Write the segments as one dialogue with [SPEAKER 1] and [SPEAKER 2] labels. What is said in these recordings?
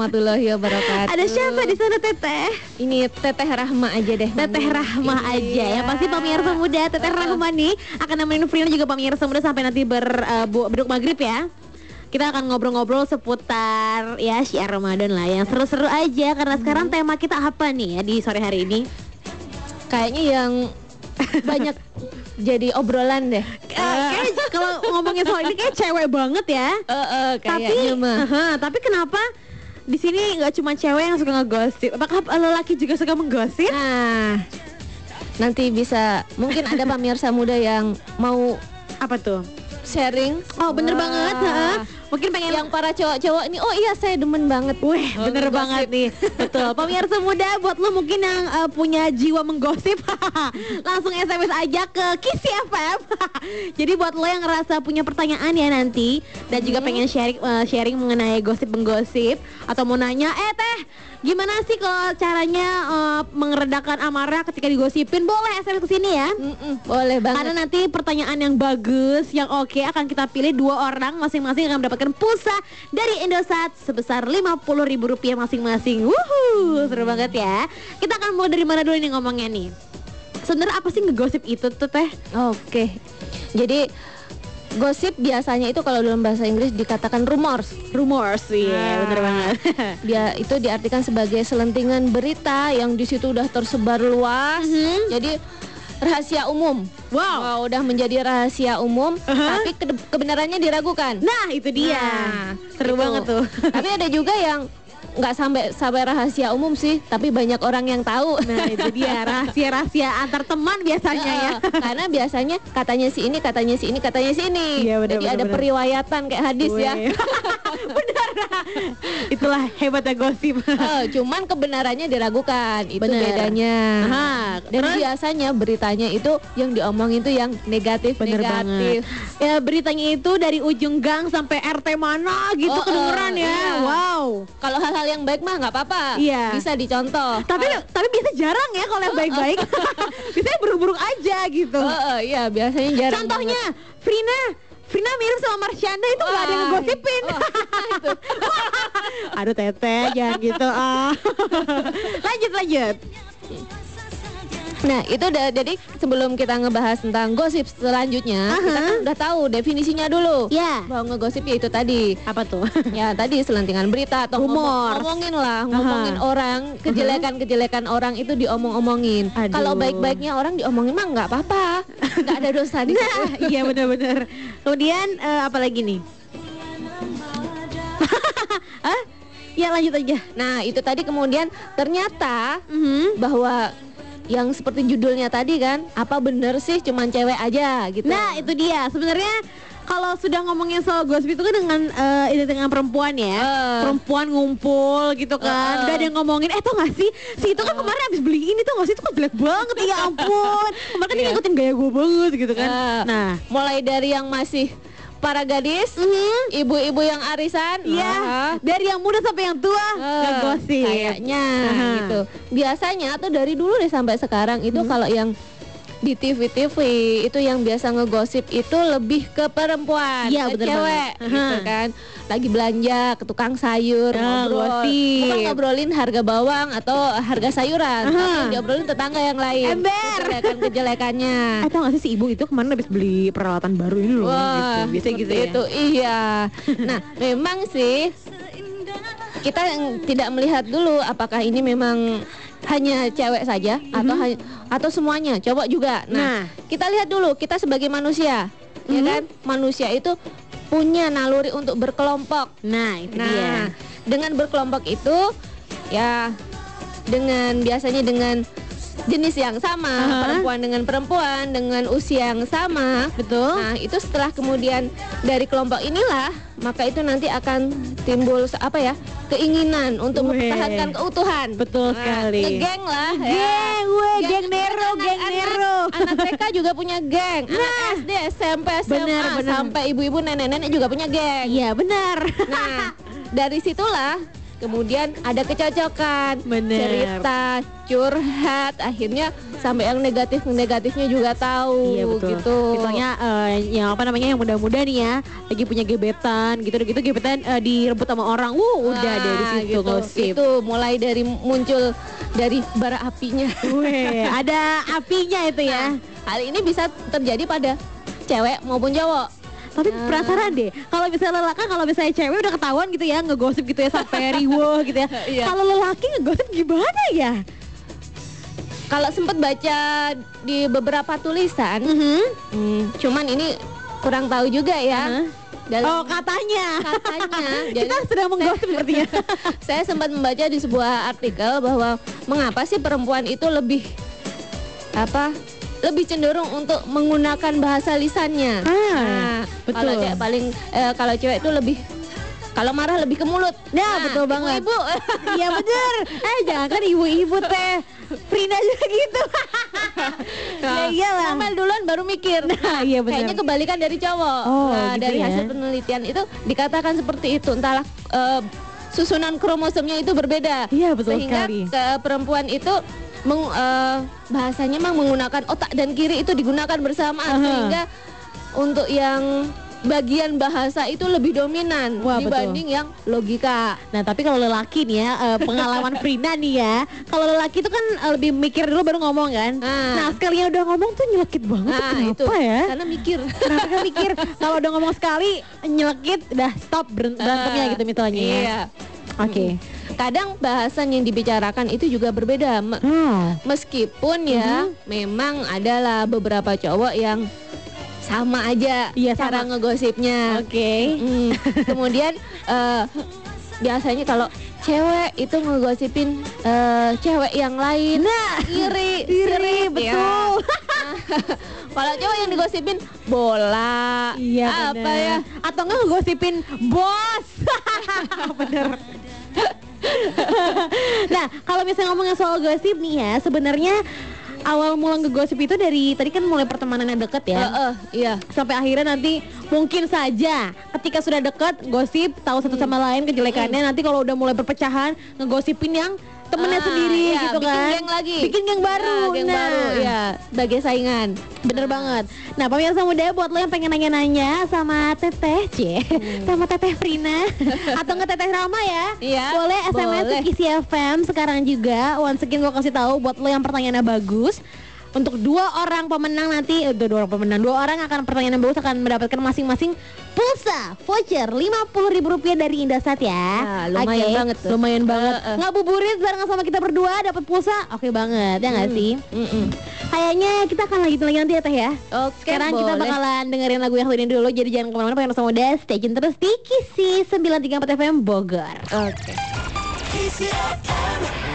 [SPEAKER 1] warahmatullahi wabarakatuh.
[SPEAKER 2] Ada siapa di sana Teteh?
[SPEAKER 1] Ini Teteh Rahma aja deh.
[SPEAKER 2] Teteh Rahma
[SPEAKER 1] Iya.
[SPEAKER 2] aja. Yang pasti pemirsa muda Teteh Rahma nih akan nemenin Frina juga pemirsa muda sampai nanti ber bu- beduk maghrib ya. Kita akan ngobrol-ngobrol seputar ya syiar Ramadan lah yang seru-seru aja karena sekarang tema kita apa nih ya di sore hari ini?
[SPEAKER 1] Kayaknya yang banyak jadi obrolan deh.
[SPEAKER 2] Eh, kayak kalau ngomongin soal ini kayak cewek banget ya.
[SPEAKER 1] Eh, eh,
[SPEAKER 2] Tapi,
[SPEAKER 1] kayaknya mah.
[SPEAKER 2] Aha, tapi kenapa di sini nggak cuma cewek yang suka ngegosip? Apakah lelaki juga suka menggosip?
[SPEAKER 1] Nah, nanti bisa mungkin ada pemirsa muda yang mau
[SPEAKER 2] Apa tuh?
[SPEAKER 1] sharing.
[SPEAKER 2] Oh bener
[SPEAKER 1] Wah.
[SPEAKER 2] banget. ha? Mungkin pengen
[SPEAKER 1] Yang para cowok-cowok ini, oh iya saya demen banget.
[SPEAKER 2] Wih,
[SPEAKER 1] Oh,
[SPEAKER 2] bener
[SPEAKER 1] ngegosip.
[SPEAKER 2] banget nih. Betul. Pemirsa muda buat lo mungkin yang uh, punya jiwa menggosip, langsung SMS aja ke Kisi FM. Jadi buat lo yang ngerasa punya pertanyaan ya nanti dan juga pengen sharing uh, sharing mengenai gosip menggosip atau mau nanya, "Eh, Teh, gimana sih kalau caranya uh, mengeredakan amarah ketika digosipin?" Boleh SMS ke sini ya.
[SPEAKER 1] Mm-mm, boleh banget.
[SPEAKER 2] Karena nanti pertanyaan yang bagus, yang oke akan kita pilih dua orang masing-masing akan mendapatkan pulsa dari Indosat sebesar Rp50.000 masing-masing. Wuhu, seru banget ya. Kita akan mulai dari mana dulu nih ngomongnya nih? Sebenarnya apa sih ngegosip itu tuh teh?
[SPEAKER 1] Oke. Jadi gosip biasanya itu kalau dalam bahasa Inggris dikatakan rumors.
[SPEAKER 2] Rumors, iya
[SPEAKER 1] Ah.
[SPEAKER 2] bener banget.
[SPEAKER 1] Dia itu diartikan sebagai selentingan berita yang di situ udah tersebar luas.
[SPEAKER 2] Mhm.
[SPEAKER 1] Jadi rahasia umum.
[SPEAKER 2] Wow.
[SPEAKER 1] udah menjadi rahasia umum,
[SPEAKER 2] Aha.
[SPEAKER 1] tapi ke- kebenarannya diragukan.
[SPEAKER 2] Nah itu dia,
[SPEAKER 1] Nah,
[SPEAKER 2] seru
[SPEAKER 1] itu.
[SPEAKER 2] banget tuh.
[SPEAKER 1] tapi ada juga yang nggak sampai sampai rahasia umum sih, tapi banyak orang yang tahu.
[SPEAKER 2] Nah itu dia rahasia-rahasia antar teman biasanya ya.
[SPEAKER 1] Karena biasanya katanya si ini, katanya si ini, katanya si ini.
[SPEAKER 2] Iya, benar,
[SPEAKER 1] Jadi
[SPEAKER 2] benar,
[SPEAKER 1] ada
[SPEAKER 2] benar.
[SPEAKER 1] periwayatan kayak hadis ya.
[SPEAKER 2] Weh. Benar. Itulah hebatnya gosip.
[SPEAKER 1] Eh, cuman kebenarannya diragukan. Itu
[SPEAKER 2] Benar.
[SPEAKER 1] bedanya.
[SPEAKER 2] Aha,
[SPEAKER 1] Dan
[SPEAKER 2] terus?
[SPEAKER 1] biasanya beritanya itu yang diomongin itu yang negatif
[SPEAKER 2] Bener
[SPEAKER 1] negatif.
[SPEAKER 2] banget. Ya beritanya itu dari ujung gang sampai RT mana gitu
[SPEAKER 1] Oh,
[SPEAKER 2] kedengeran
[SPEAKER 1] oh,
[SPEAKER 2] ya.
[SPEAKER 1] iya.
[SPEAKER 2] Wow.
[SPEAKER 1] Kalau hal-hal yang baik mah nggak apa-apa.
[SPEAKER 2] Iya.
[SPEAKER 1] Bisa dicontoh.
[SPEAKER 2] Tapi tapi biasa jarang ya kalau yang baik-baik. Biasanya buruk-buruk aja gitu.
[SPEAKER 1] Oh, oh, iya biasanya jarang.
[SPEAKER 2] Contohnya Frina Frina mirip sama Marsyanda itu nggak ada yang
[SPEAKER 1] Wah.
[SPEAKER 2] ngegosipin. Aduh teteh jangan gitu ah. lanjut lanjut.
[SPEAKER 1] Nah itu udah jadi sebelum kita ngebahas tentang gosip selanjutnya kita
[SPEAKER 2] Aha.
[SPEAKER 1] kan udah tahu definisinya dulu.
[SPEAKER 2] Ya.
[SPEAKER 1] Bahwa ngegosip ya itu tadi.
[SPEAKER 2] Apa tuh?
[SPEAKER 1] Ya tadi selentingan berita atau ngomong-
[SPEAKER 2] Rumors.
[SPEAKER 1] ngomongin lah, ngomongin
[SPEAKER 2] Aha.
[SPEAKER 1] orang, kejelekan-kejelekan orang itu diomong-omongin. Kalau baik-baiknya orang diomongin mah nggak apa-apa, nggak ada dosa di situ.
[SPEAKER 2] Nah, iya benar-benar. Kemudian eh, apa lagi nih? Hah? Ya lanjut aja.
[SPEAKER 1] Nah itu tadi kemudian ternyata
[SPEAKER 2] Mhm.
[SPEAKER 1] bahwa yang seperti judulnya tadi kan, apa bener sih cuman cewek aja gitu.
[SPEAKER 2] Nah itu dia. Sebenarnya kalau sudah ngomongin soal gosip itu kan dengan ini dengan perempuan ya,
[SPEAKER 1] Eh.
[SPEAKER 2] perempuan ngumpul gitu kan,
[SPEAKER 1] Eh.
[SPEAKER 2] udah ada yang ngomongin, eh tau gak sih, si itu kan kemarin abis beli ini tuh gak sih, itu kok jelek banget, ya ampun, kemarin kan dia
[SPEAKER 1] Iya.
[SPEAKER 2] ngikutin gaya gue banget gitu kan,
[SPEAKER 1] Eh,
[SPEAKER 2] nah,
[SPEAKER 1] mulai dari yang masih para gadis,
[SPEAKER 2] Mhm.
[SPEAKER 1] ibu-ibu yang arisan,
[SPEAKER 2] Iya,
[SPEAKER 1] ah,
[SPEAKER 2] dari yang muda sampai yang tua
[SPEAKER 1] Eh,
[SPEAKER 2] ngegosip.
[SPEAKER 1] Kayaknya
[SPEAKER 2] Aha.
[SPEAKER 1] gitu. Biasanya tuh dari dulu deh sampai sekarang itu
[SPEAKER 2] Hmm.
[SPEAKER 1] kalau yang di TV-TV itu yang biasa ngegosip itu lebih ke perempuan,
[SPEAKER 2] Iya,
[SPEAKER 1] ke
[SPEAKER 2] bener
[SPEAKER 1] cewek
[SPEAKER 2] banget.
[SPEAKER 1] gitu kan. Lagi belanja ke tukang sayur,
[SPEAKER 2] Ah,
[SPEAKER 1] ngobrol.
[SPEAKER 2] gosip.
[SPEAKER 1] Bukan ngobrolin harga bawang atau harga sayuran,
[SPEAKER 2] Aha.
[SPEAKER 1] tapi yang diobrolin tetangga yang lain.
[SPEAKER 2] Ember.
[SPEAKER 1] Kejelekan-kejelekannya.
[SPEAKER 2] Eh tau gak sih si ibu itu kemarin habis beli peralatan baru ini loh
[SPEAKER 1] Wah,
[SPEAKER 2] gitu. Biasanya gitu ya.
[SPEAKER 1] itu. Iya. Nah, memang sih kita tidak melihat dulu apakah ini memang hanya cewek saja atau hanya atau semuanya. Coba juga.
[SPEAKER 2] Mhm. Nah.
[SPEAKER 1] Nah, kita lihat dulu kita sebagai manusia, ya
[SPEAKER 2] Mhm.
[SPEAKER 1] kan? Manusia itu punya naluri untuk berkelompok.
[SPEAKER 2] Nah itu dia.
[SPEAKER 1] Nah, dengan berkelompok itu ya dengan biasanya dengan jenis yang sama,
[SPEAKER 2] Aha.
[SPEAKER 1] perempuan dengan perempuan dengan usia yang sama.
[SPEAKER 2] Betul.
[SPEAKER 1] Nah, itu setelah kemudian dari kelompok inilah, maka itu nanti akan timbul apa ya? keinginan untuk
[SPEAKER 2] Weh.
[SPEAKER 1] mempertahankan keutuhan.
[SPEAKER 2] Betul sekali.
[SPEAKER 1] Ngegeng lah ya.
[SPEAKER 2] Geng, weh,
[SPEAKER 1] Geng-
[SPEAKER 2] geng Nero,
[SPEAKER 1] anak-
[SPEAKER 2] geng
[SPEAKER 1] anak-
[SPEAKER 2] Nero.
[SPEAKER 1] Anak TK juga punya geng. Anak
[SPEAKER 2] Nah.
[SPEAKER 1] SD, SMP, SMA,
[SPEAKER 2] Benar, benar.
[SPEAKER 1] sampai ibu-ibu, nenek-nenek juga punya geng.
[SPEAKER 2] Iya benar.
[SPEAKER 1] Nah, dari situlah kemudian ada kecocokan,
[SPEAKER 2] Bener.
[SPEAKER 1] cerita, curhat, akhirnya sampai yang negatif negatifnya juga tahu
[SPEAKER 2] Iya betul.
[SPEAKER 1] gitu.
[SPEAKER 2] Misalnya eh, yang apa namanya yang muda-muda nih ya, lagi punya gebetan gitu gitu gebetan eh, direbut sama orang. Wuh, udah di
[SPEAKER 1] Nah,
[SPEAKER 2] situ
[SPEAKER 1] gitu.
[SPEAKER 2] gosip.
[SPEAKER 1] Itu mulai dari muncul dari bara apinya.
[SPEAKER 2] Weh, ada apinya itu ya.
[SPEAKER 1] Hal ini bisa terjadi pada cewek maupun cowok.
[SPEAKER 2] Tapi
[SPEAKER 1] Nah.
[SPEAKER 2] penasaran deh, kalau misalnya lelaki, kalau misalnya cewek udah ketahuan gitu ya ngegosip gitu ya sampai riweh gitu ya.
[SPEAKER 1] Iya.
[SPEAKER 2] Kalau lelaki ngegosip gimana ya?
[SPEAKER 1] Kalau sempat baca di beberapa tulisan,
[SPEAKER 2] Mhm.
[SPEAKER 1] hmm, cuman ini kurang tahu juga ya.
[SPEAKER 2] Aha.
[SPEAKER 1] Dalam
[SPEAKER 2] Oh katanya.
[SPEAKER 1] katanya,
[SPEAKER 2] Kita
[SPEAKER 1] jadi
[SPEAKER 2] sedang menggosip sepertinya.
[SPEAKER 1] saya sempat membaca di sebuah artikel bahwa mengapa sih perempuan itu lebih apa lebih cenderung untuk menggunakan bahasa lisannya.
[SPEAKER 2] Ah,
[SPEAKER 1] Nah,
[SPEAKER 2] betul.
[SPEAKER 1] Kalau cewek paling eh, kalau cewek itu lebih kalau marah lebih ke mulut.
[SPEAKER 2] Nah, betul banget.
[SPEAKER 1] Ibu,
[SPEAKER 2] Iya bener. Eh jangan kan ibu-ibu teh. Frina juga gitu. ya iyalah.
[SPEAKER 1] Ngomel duluan baru mikir.
[SPEAKER 2] Nah, iya benar.
[SPEAKER 1] Kayaknya kebalikan dari cowok.
[SPEAKER 2] Oh,
[SPEAKER 1] Nah,
[SPEAKER 2] gitu
[SPEAKER 1] dari
[SPEAKER 2] ya.
[SPEAKER 1] hasil penelitian itu dikatakan seperti itu. Entahlah eh, susunan kromosomnya itu berbeda.
[SPEAKER 2] Iya, betul
[SPEAKER 1] Sehingga
[SPEAKER 2] sekali.
[SPEAKER 1] ke perempuan itu meng- eh, bahasanya memang menggunakan otak dan kiri itu digunakan bersamaan
[SPEAKER 2] Aha.
[SPEAKER 1] sehingga untuk yang bagian bahasa itu lebih dominan
[SPEAKER 2] Wah, betul.
[SPEAKER 1] dibanding yang logika.
[SPEAKER 2] Nah tapi kalau lelaki nih ya eh, pengalaman Frina nih ya Kalau lelaki itu kan eh, lebih mikir dulu baru ngomong kan
[SPEAKER 1] Ah.
[SPEAKER 2] Nah sekalinya udah ngomong tuh nyelekit banget
[SPEAKER 1] Nah,
[SPEAKER 2] kenapa
[SPEAKER 1] itu
[SPEAKER 2] ya
[SPEAKER 1] karena mikir.
[SPEAKER 2] Kenapa kan mikir kalau udah ngomong sekali nyelekit udah stop berantemnya
[SPEAKER 1] Ah,
[SPEAKER 2] gitu misalnya ya
[SPEAKER 1] Iya.
[SPEAKER 2] Oke
[SPEAKER 1] Kadang bahasan yang dibicarakan itu juga berbeda. Me-
[SPEAKER 2] Hmm.
[SPEAKER 1] Meskipun ya
[SPEAKER 2] Mhm.
[SPEAKER 1] memang adalah beberapa cowok yang sama aja
[SPEAKER 2] Iya,
[SPEAKER 1] cara
[SPEAKER 2] sama.
[SPEAKER 1] ngegosipnya.
[SPEAKER 2] Oke
[SPEAKER 1] Mm. Kemudian eh, biasanya kalau cewek itu ngegosipin eh, cewek yang lain,
[SPEAKER 2] Nah
[SPEAKER 1] iri,
[SPEAKER 2] Iri
[SPEAKER 1] sirik,
[SPEAKER 2] betul
[SPEAKER 1] ya. kalau cowok yang digosipin bola,
[SPEAKER 2] Iya
[SPEAKER 1] apa
[SPEAKER 2] bener.
[SPEAKER 1] ya?
[SPEAKER 2] Atau enggak ngegosipin bos Bener Nah kalau misalnya ngomongin soal gosip nih ya Sebenarnya awal mula ngegosip itu dari Tadi kan mulai pertemanannya deket ya?
[SPEAKER 1] Heeh, iya.
[SPEAKER 2] sampai akhirnya nanti mungkin saja ketika sudah dekat gosip tahu satu sama lain kejelekannya nanti kalau udah mulai perpecahan ngegosipin yang temennya
[SPEAKER 1] Ah,
[SPEAKER 2] sendiri
[SPEAKER 1] iya,
[SPEAKER 2] gitu
[SPEAKER 1] bikin
[SPEAKER 2] kan
[SPEAKER 1] geng lagi.
[SPEAKER 2] bikin geng baru
[SPEAKER 1] Nah, geng
[SPEAKER 2] nah.
[SPEAKER 1] baru ya sebagai saingan.
[SPEAKER 2] bener banget nah pemirsa muda buat lo yang pengen nanya-nanya sama teteh C sama teteh Frina atau nggak teteh Rama ya
[SPEAKER 1] Iya,
[SPEAKER 2] boleh SMS
[SPEAKER 1] boleh.
[SPEAKER 2] ke Kisi FM sekarang juga once again gue kasih tahu buat lo yang pertanyaannya bagus untuk dua orang pemenang nanti eh, dua orang pemenang dua orang akan pertanyaan yang bagus akan mendapatkan masing-masing pulsa voucher lima puluh ribu rupiah dari Indosat ya
[SPEAKER 1] Nah, lumayan
[SPEAKER 2] Oke,
[SPEAKER 1] banget tuh.
[SPEAKER 2] lumayan banget
[SPEAKER 1] Eh, eh.
[SPEAKER 2] ngabuburit bareng sama kita berdua dapat pulsa oke banget ya nggak
[SPEAKER 1] Hmm.
[SPEAKER 2] sih
[SPEAKER 1] Mm-mm.
[SPEAKER 2] kayaknya kita akan lanjut lagi nanti ya teh ya
[SPEAKER 1] Oke,
[SPEAKER 2] sekarang kita
[SPEAKER 1] boleh.
[SPEAKER 2] bakalan dengerin lagu yang satu ini dulu Jadi jangan ke mana-mana pengen sama muda Stay tune terus di Kisi 934 FM Bogor
[SPEAKER 1] Oke.
[SPEAKER 3] Oh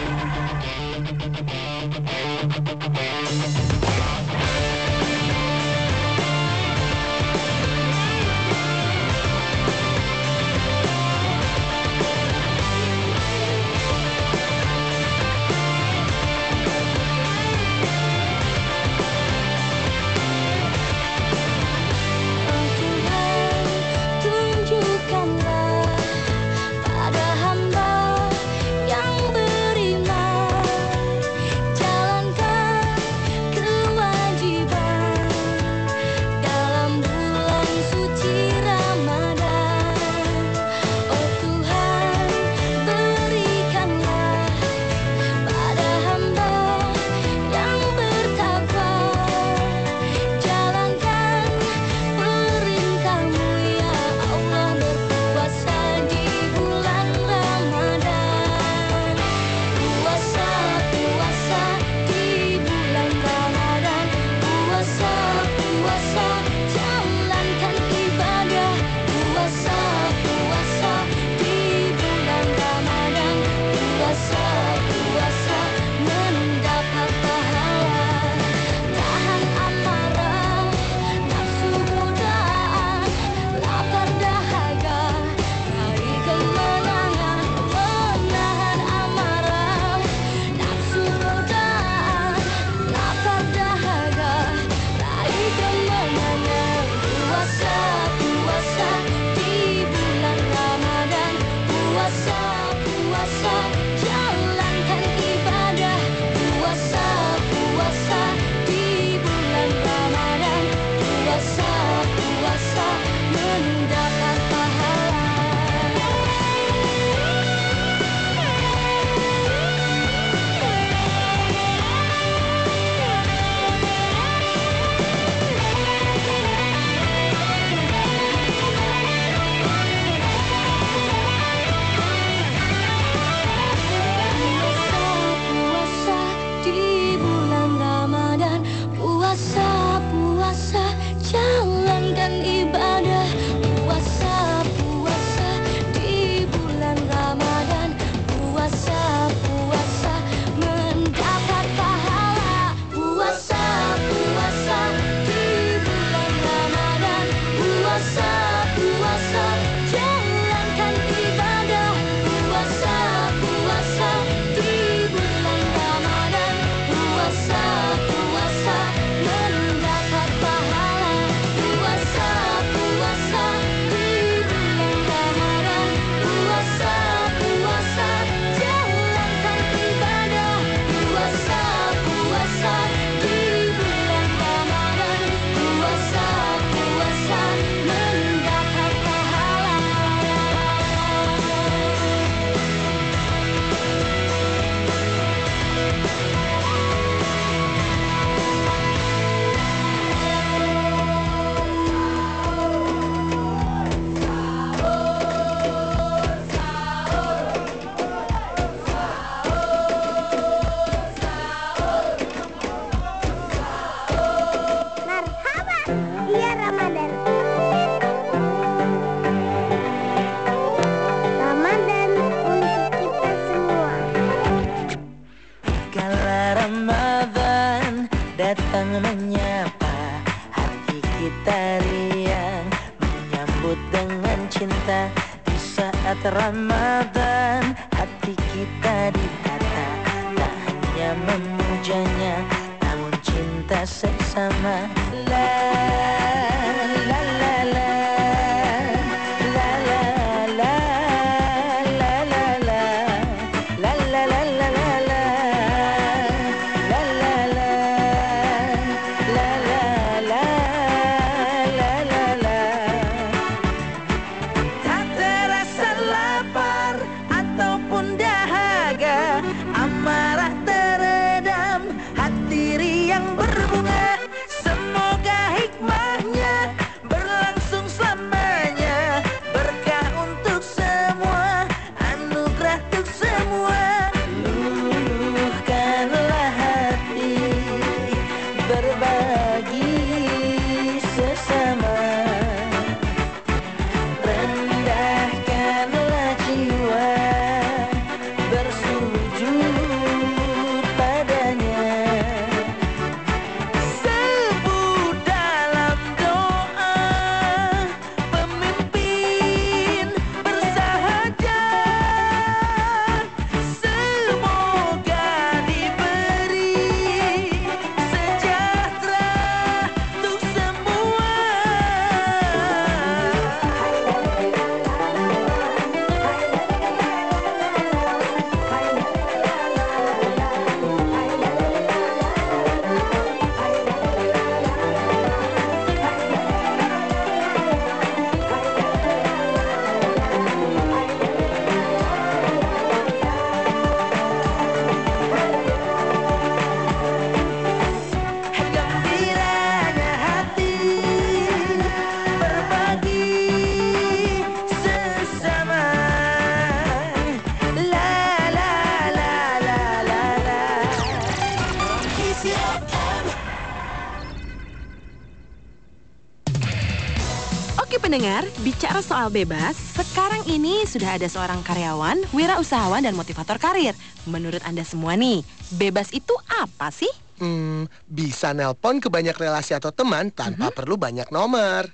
[SPEAKER 4] bebas, sekarang ini sudah ada seorang karyawan, wirausahawan dan motivator karir. Menurut Anda semua nih, bebas itu apa sih?
[SPEAKER 5] Hmm, bisa nelpon ke banyak relasi atau teman tanpa perlu banyak nomor.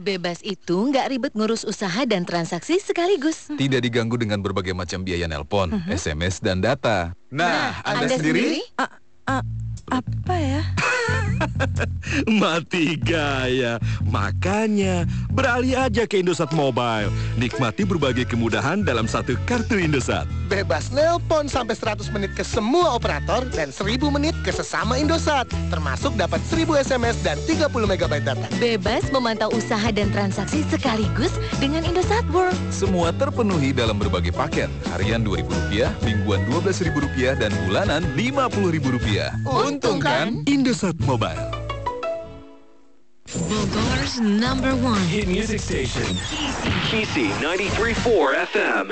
[SPEAKER 6] Bebas itu nggak ribet ngurus usaha dan transaksi sekaligus.
[SPEAKER 7] Tidak diganggu dengan berbagai macam biaya nelpon, SMS, dan data. Nah, Anda, sendiri?
[SPEAKER 4] Apa ya?
[SPEAKER 8] Mati gaya. Makanya beralih aja ke Indosat Mobile. Nikmati berbagai kemudahan dalam satu kartu Indosat.
[SPEAKER 5] Bebas nelpon sampai 100 menit ke semua operator dan 1000 menit ke sesama Indosat. Termasuk dapat 1000 SMS dan 30 MB data.
[SPEAKER 6] Bebas memantau usaha dan transaksi sekaligus dengan Indosat World.
[SPEAKER 7] Semua terpenuhi dalam berbagai paket. Harian Rp2.000, mingguan Rp12.000, dan bulanan Rp50.000. Untung kan?
[SPEAKER 8] Indosat Mobile.
[SPEAKER 6] Bogor's number one.
[SPEAKER 8] Hit Music Station. KC 93.4 FM.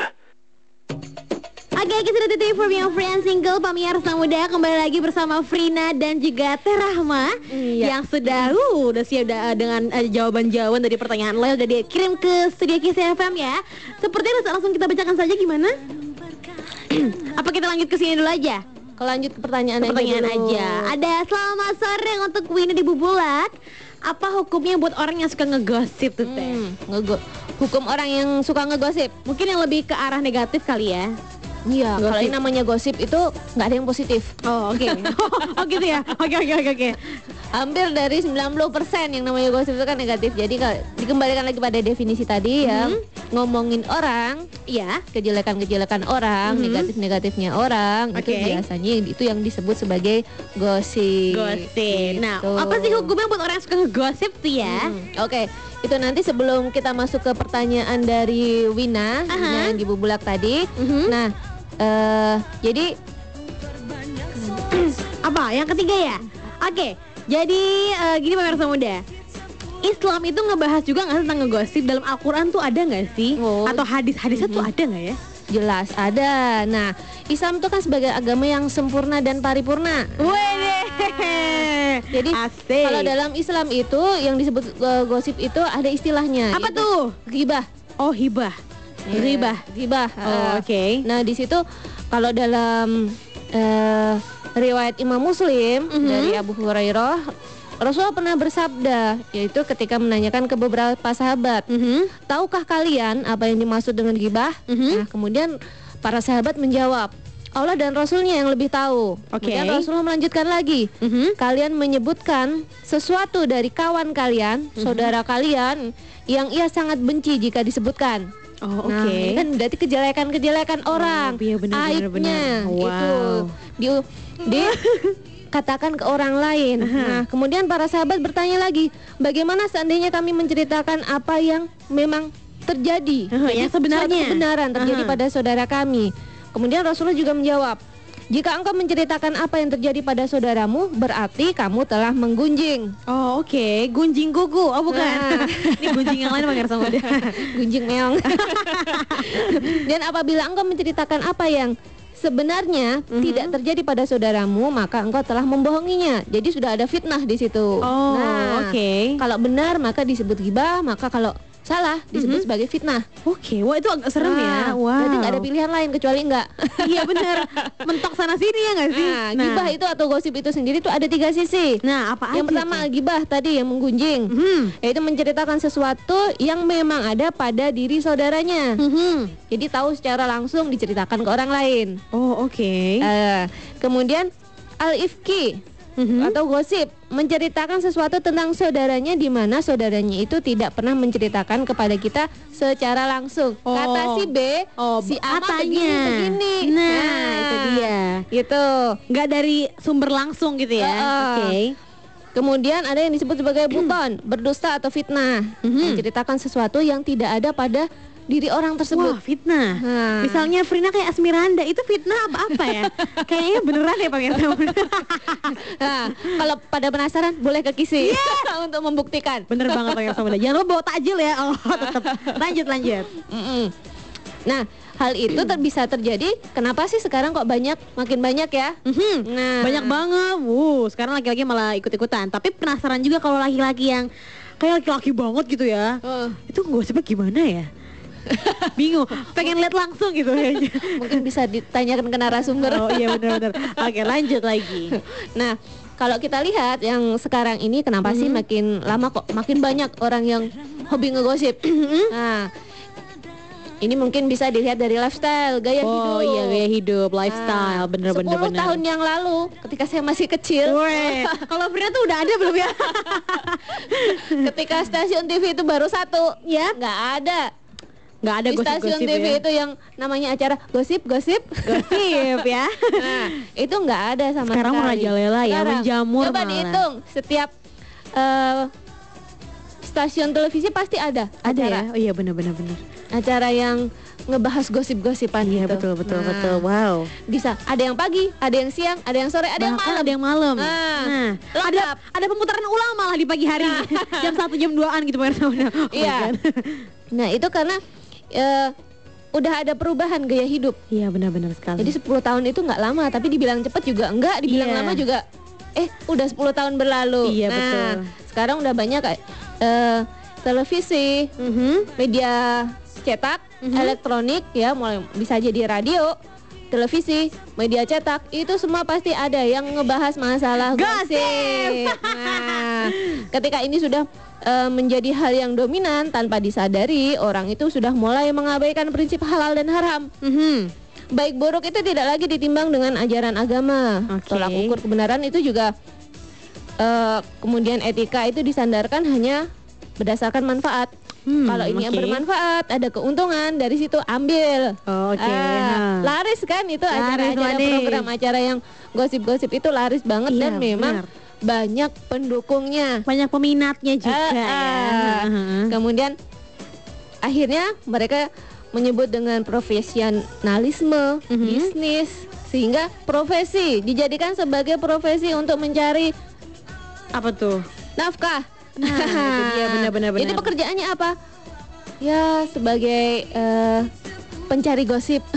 [SPEAKER 2] Oke, kita sudah tutup for your friend single Pemirsa Muda kembali lagi bersama Frina dan juga Terahma
[SPEAKER 1] Iya.
[SPEAKER 2] yang sudah uh, udah siap da- dengan eh, jawaban-jawaban dari pertanyaan lo udah dikirim ke studio Kiss FM ya. Sepertinya langsung kita bacakan saja gimana? Apa kita lanjut ke sini dulu aja?
[SPEAKER 1] Kalau lanjut ke pertanyaan, aja
[SPEAKER 2] Pertanyaan
[SPEAKER 1] dulu.
[SPEAKER 2] aja. Ada selamat sore untuk Wina di Bubulak. Apa hukumnya buat orang yang suka ngegosip tuh teh?
[SPEAKER 1] Hmm, ngego- hukum orang yang suka ngegosip.
[SPEAKER 2] Mungkin yang lebih ke arah negatif kali ya.
[SPEAKER 1] Iya, kalau
[SPEAKER 2] Gosip.
[SPEAKER 1] ini namanya gosip itu nggak ada yang positif.
[SPEAKER 2] Oh oke. oh gitu ya. Oke oke oke oke.
[SPEAKER 1] Hampir dari 90% yang namanya gosip itu kan negatif. Jadi kalau dikembalikan lagi pada definisi tadi ya, ngomongin orang,
[SPEAKER 2] Iya.
[SPEAKER 1] kejelekan-kejelekan orang,
[SPEAKER 2] Mhm.
[SPEAKER 1] negatif-negatifnya orang, itu
[SPEAKER 2] Oke.
[SPEAKER 1] biasanya itu yang disebut sebagai gosip.
[SPEAKER 2] Gosip. Nah,
[SPEAKER 1] Gitu.
[SPEAKER 2] apa sih hukumnya buat orang yang suka ngegosip tuh ya?
[SPEAKER 1] Hmm, Oke, itu nanti sebelum kita masuk ke pertanyaan dari Wina
[SPEAKER 2] Aha.
[SPEAKER 1] yang di Bubulak tadi.
[SPEAKER 2] Mhm.
[SPEAKER 1] Nah, eh jadi
[SPEAKER 2] Apa? Yang ketiga ya? Oke. Jadi eh, gini pemirsa muda. Islam itu ngebahas juga nggak tentang ngegosip dalam Al-Quran tuh ada nggak sih?
[SPEAKER 1] Oh.
[SPEAKER 2] Atau hadis-hadisnya tuh ada nggak ya?
[SPEAKER 1] jelas ada. Nah, Islam itu kan sebagai agama yang sempurna dan paripurna.
[SPEAKER 2] Wede.
[SPEAKER 1] Jadi
[SPEAKER 2] Asik.
[SPEAKER 1] kalau dalam Islam itu yang disebut eh, gosip itu ada istilahnya.
[SPEAKER 2] apa tuh?
[SPEAKER 1] Ghibah.
[SPEAKER 2] Oh hibah.
[SPEAKER 1] Ya,
[SPEAKER 2] Ghibah.
[SPEAKER 1] Ghibah.
[SPEAKER 2] Oh,
[SPEAKER 1] eh,
[SPEAKER 2] oke.
[SPEAKER 1] Nah, di situ kalau dalam eh, riwayat Imam Muslim
[SPEAKER 2] Mhm.
[SPEAKER 1] dari Abu Hurairah Rasulullah pernah bersabda, yaitu ketika menanyakan ke beberapa sahabat,
[SPEAKER 2] Mhm.
[SPEAKER 1] tahukah kalian apa yang dimaksud dengan gibah?
[SPEAKER 2] Mhm.
[SPEAKER 1] Nah, kemudian para sahabat menjawab, Allah dan Rasulnya yang lebih tahu.
[SPEAKER 2] Oke.
[SPEAKER 1] Kemudian Rasulullah melanjutkan lagi,
[SPEAKER 2] Mhm.
[SPEAKER 1] kalian menyebutkan sesuatu dari kawan kalian,
[SPEAKER 2] Mhm.
[SPEAKER 1] saudara kalian, yang ia sangat benci jika disebutkan.
[SPEAKER 2] Oh, oke.
[SPEAKER 1] Nah, ini kan berarti kejelekan-kejelekan orang,
[SPEAKER 2] iya, benar, benar,
[SPEAKER 1] aibnya
[SPEAKER 2] benar.
[SPEAKER 1] itu
[SPEAKER 2] Wow.
[SPEAKER 1] di, di- katakan ke orang lain. Nah, kemudian para sahabat bertanya lagi, bagaimana seandainya kami menceritakan apa yang memang terjadi,
[SPEAKER 2] Aha, yang sebenarnya.
[SPEAKER 1] kebenaran terjadi
[SPEAKER 2] Aha.
[SPEAKER 1] pada saudara kami. Kemudian Rasulullah juga menjawab, jika engkau menceritakan apa yang terjadi pada saudaramu, berarti kamu telah menggunjing.
[SPEAKER 2] Oh, oke. Gunjing kuku. Oh, bukan.
[SPEAKER 1] Nah.
[SPEAKER 2] Ini gunjing yang lain Pangeran Samudra.
[SPEAKER 1] gunjing meong. Dan apabila engkau menceritakan apa yang sebenarnya
[SPEAKER 2] Mhm.
[SPEAKER 1] tidak terjadi pada saudaramu, maka engkau telah membohonginya. Jadi sudah ada fitnah di situ.
[SPEAKER 2] Oh,
[SPEAKER 1] Nah,
[SPEAKER 2] oke.
[SPEAKER 1] Kalau benar maka disebut gibah, maka kalau salah disebut
[SPEAKER 2] Mhm.
[SPEAKER 1] sebagai fitnah.
[SPEAKER 2] Oke, wah itu agak serem ya.
[SPEAKER 1] Nah,
[SPEAKER 2] Wow.
[SPEAKER 1] Berarti nggak ada pilihan lain kecuali enggak.
[SPEAKER 2] Iya bener. Mentok sana sini ya nggak sih?
[SPEAKER 1] Nah, gibah itu atau gosip itu sendiri itu ada tiga sisi.
[SPEAKER 2] Nah, apa
[SPEAKER 1] yang
[SPEAKER 2] aja
[SPEAKER 1] pertama
[SPEAKER 2] tuh?
[SPEAKER 1] gibah tadi yang menggunjing.
[SPEAKER 2] Hmm.
[SPEAKER 1] Yaitu menceritakan sesuatu yang memang ada pada diri saudaranya.
[SPEAKER 2] Mhm.
[SPEAKER 1] Jadi tahu secara langsung diceritakan ke orang lain.
[SPEAKER 2] Oh, oke.
[SPEAKER 1] Eh, kemudian al-ifki
[SPEAKER 2] Mhm.
[SPEAKER 1] atau gosip menceritakan sesuatu tentang saudaranya di mana saudaranya itu tidak pernah menceritakan kepada kita secara langsung.
[SPEAKER 2] Oh.
[SPEAKER 1] Kata si B,
[SPEAKER 2] Oh,
[SPEAKER 1] si A begini begini.
[SPEAKER 2] Nah, itu dia.
[SPEAKER 1] Gitu.
[SPEAKER 2] Nggak dari sumber langsung gitu ya.
[SPEAKER 1] Heeh.
[SPEAKER 2] Oke.
[SPEAKER 1] Kemudian ada yang disebut sebagai buton, berdusta atau fitnah,
[SPEAKER 2] Mhm.
[SPEAKER 1] menceritakan sesuatu yang tidak ada pada diri orang
[SPEAKER 2] Wah,
[SPEAKER 1] tersebut.
[SPEAKER 2] fitnah.
[SPEAKER 1] Nah.
[SPEAKER 2] Misalnya Frina kayak Asmiranda, itu fitnah apa apa ya? Kayaknya beneran ya pemirsa.
[SPEAKER 1] Nah, kalau pada penasaran boleh ke Kisi untuk membuktikan.
[SPEAKER 2] Bener banget pemirsa. Jangan lupa bawa takjil ya. Oh, tetap. Lanjut lanjut.
[SPEAKER 1] Mm-mm. Nah, hal itu ter- bisa terjadi. Kenapa sih sekarang kok banyak, makin banyak ya?
[SPEAKER 2] Mhm.
[SPEAKER 1] Nah,
[SPEAKER 2] Banyak banget. Wuh, sekarang laki-laki malah ikut-ikutan. Tapi penasaran juga kalau laki-laki yang kayak laki-laki banget gitu ya.
[SPEAKER 1] Oh,
[SPEAKER 2] Itu gosipnya gimana ya? Bingung, pengen lihat langsung gitu ya.
[SPEAKER 1] mungkin bisa ditanyakan ke narasumber.
[SPEAKER 2] Oh iya benar-benar. Oke, lanjut lagi.
[SPEAKER 1] Nah, kalau kita lihat yang sekarang ini kenapa sih
[SPEAKER 2] Mm-hmm.
[SPEAKER 1] makin lama kok makin banyak orang yang hobi ngegosip?
[SPEAKER 2] Mm-hmm.
[SPEAKER 1] nah, ini mungkin bisa dilihat dari lifestyle, gaya
[SPEAKER 2] Oh
[SPEAKER 1] hidup.
[SPEAKER 2] iya gaya hidup, lifestyle,
[SPEAKER 1] Nah,
[SPEAKER 2] bener-bener
[SPEAKER 1] 10 tahun yang lalu ketika saya masih kecil,
[SPEAKER 2] kalau Frina tuh udah ada belum ya?
[SPEAKER 1] ketika stasiun TV itu baru satu,
[SPEAKER 2] ya,
[SPEAKER 1] nggak ada.
[SPEAKER 2] Nggak ada
[SPEAKER 1] Di stasiun
[SPEAKER 2] gosip-gosip
[SPEAKER 1] TV
[SPEAKER 2] ya.
[SPEAKER 1] itu yang namanya acara gosip-gosip.
[SPEAKER 2] Gosip ya.
[SPEAKER 1] nah, itu nggak ada sama
[SPEAKER 2] Sekarang
[SPEAKER 1] sekali.
[SPEAKER 2] merajalela ya,
[SPEAKER 1] Sekarang,
[SPEAKER 2] menjamur
[SPEAKER 1] Coba
[SPEAKER 2] malah.
[SPEAKER 1] dihitung setiap eh, stasiun televisi pasti ada
[SPEAKER 2] Ada
[SPEAKER 1] acara,
[SPEAKER 2] ya? Oh iya benar-benar benar.
[SPEAKER 1] acara yang ngebahas gosip-gosipan
[SPEAKER 2] Iya
[SPEAKER 1] gitu.
[SPEAKER 2] betul betul
[SPEAKER 1] Nah,
[SPEAKER 2] betul. Wow.
[SPEAKER 1] Bisa ada yang pagi, ada yang siang, ada yang sore, ada yang
[SPEAKER 2] Bahkan
[SPEAKER 1] malam.
[SPEAKER 2] ada yang malam.
[SPEAKER 1] Nah,
[SPEAKER 2] Nah, ada ada pemutaran ulang malah di pagi hari. jam 1 jam 2-an gitu pemirsa. Oh
[SPEAKER 1] Iya. Nah, itu karena eh, udah ada perubahan gaya hidup.
[SPEAKER 2] Iya benar-benar sekali.
[SPEAKER 1] Jadi 10 tahun itu nggak lama, tapi dibilang cepet juga enggak, dibilang
[SPEAKER 2] Iya.
[SPEAKER 1] lama juga eh udah 10 tahun berlalu.
[SPEAKER 2] Iya,
[SPEAKER 1] nah,
[SPEAKER 2] betul.
[SPEAKER 1] sekarang udah banyak kayak eh, televisi,
[SPEAKER 2] Mhm.
[SPEAKER 1] media cetak,
[SPEAKER 2] Mhm.
[SPEAKER 1] elektronik ya, mulai bisa jadi radio, televisi, media cetak, itu semua pasti ada yang ngebahas masalah
[SPEAKER 2] Gosip.
[SPEAKER 1] gosip. Nah, ketika ini sudah eh, menjadi hal yang dominan tanpa disadari, orang itu sudah mulai mengabaikan prinsip halal dan haram.
[SPEAKER 2] Mhm.
[SPEAKER 1] Baik buruk itu tidak lagi ditimbang dengan ajaran agama.
[SPEAKER 2] Oke.
[SPEAKER 1] Tolak ukur kebenaran itu juga eh, kemudian etika itu disandarkan hanya berdasarkan manfaat.
[SPEAKER 2] Hmm,
[SPEAKER 1] Kalau ini yang
[SPEAKER 2] oke.
[SPEAKER 1] bermanfaat, ada keuntungan dari situ ambil.
[SPEAKER 2] Oh, Oke.
[SPEAKER 1] Ah,
[SPEAKER 2] ha.
[SPEAKER 1] laris kan itu acara-acara program acara yang gosip-gosip itu laris banget
[SPEAKER 2] Iya,
[SPEAKER 1] dan memang
[SPEAKER 2] benar.
[SPEAKER 1] banyak pendukungnya.
[SPEAKER 2] Banyak peminatnya juga
[SPEAKER 1] Ah,
[SPEAKER 2] ya.
[SPEAKER 1] ah.
[SPEAKER 2] Heeh.
[SPEAKER 1] Kemudian akhirnya mereka menyebut dengan profesionalisme,
[SPEAKER 2] Mhm.
[SPEAKER 1] bisnis sehingga profesi dijadikan sebagai profesi untuk mencari
[SPEAKER 2] Apa tuh?
[SPEAKER 1] nafkah.
[SPEAKER 2] Nah, itu dia benar-benar
[SPEAKER 1] Jadi pekerjaannya apa? Ya sebagai eh, pencari gosip.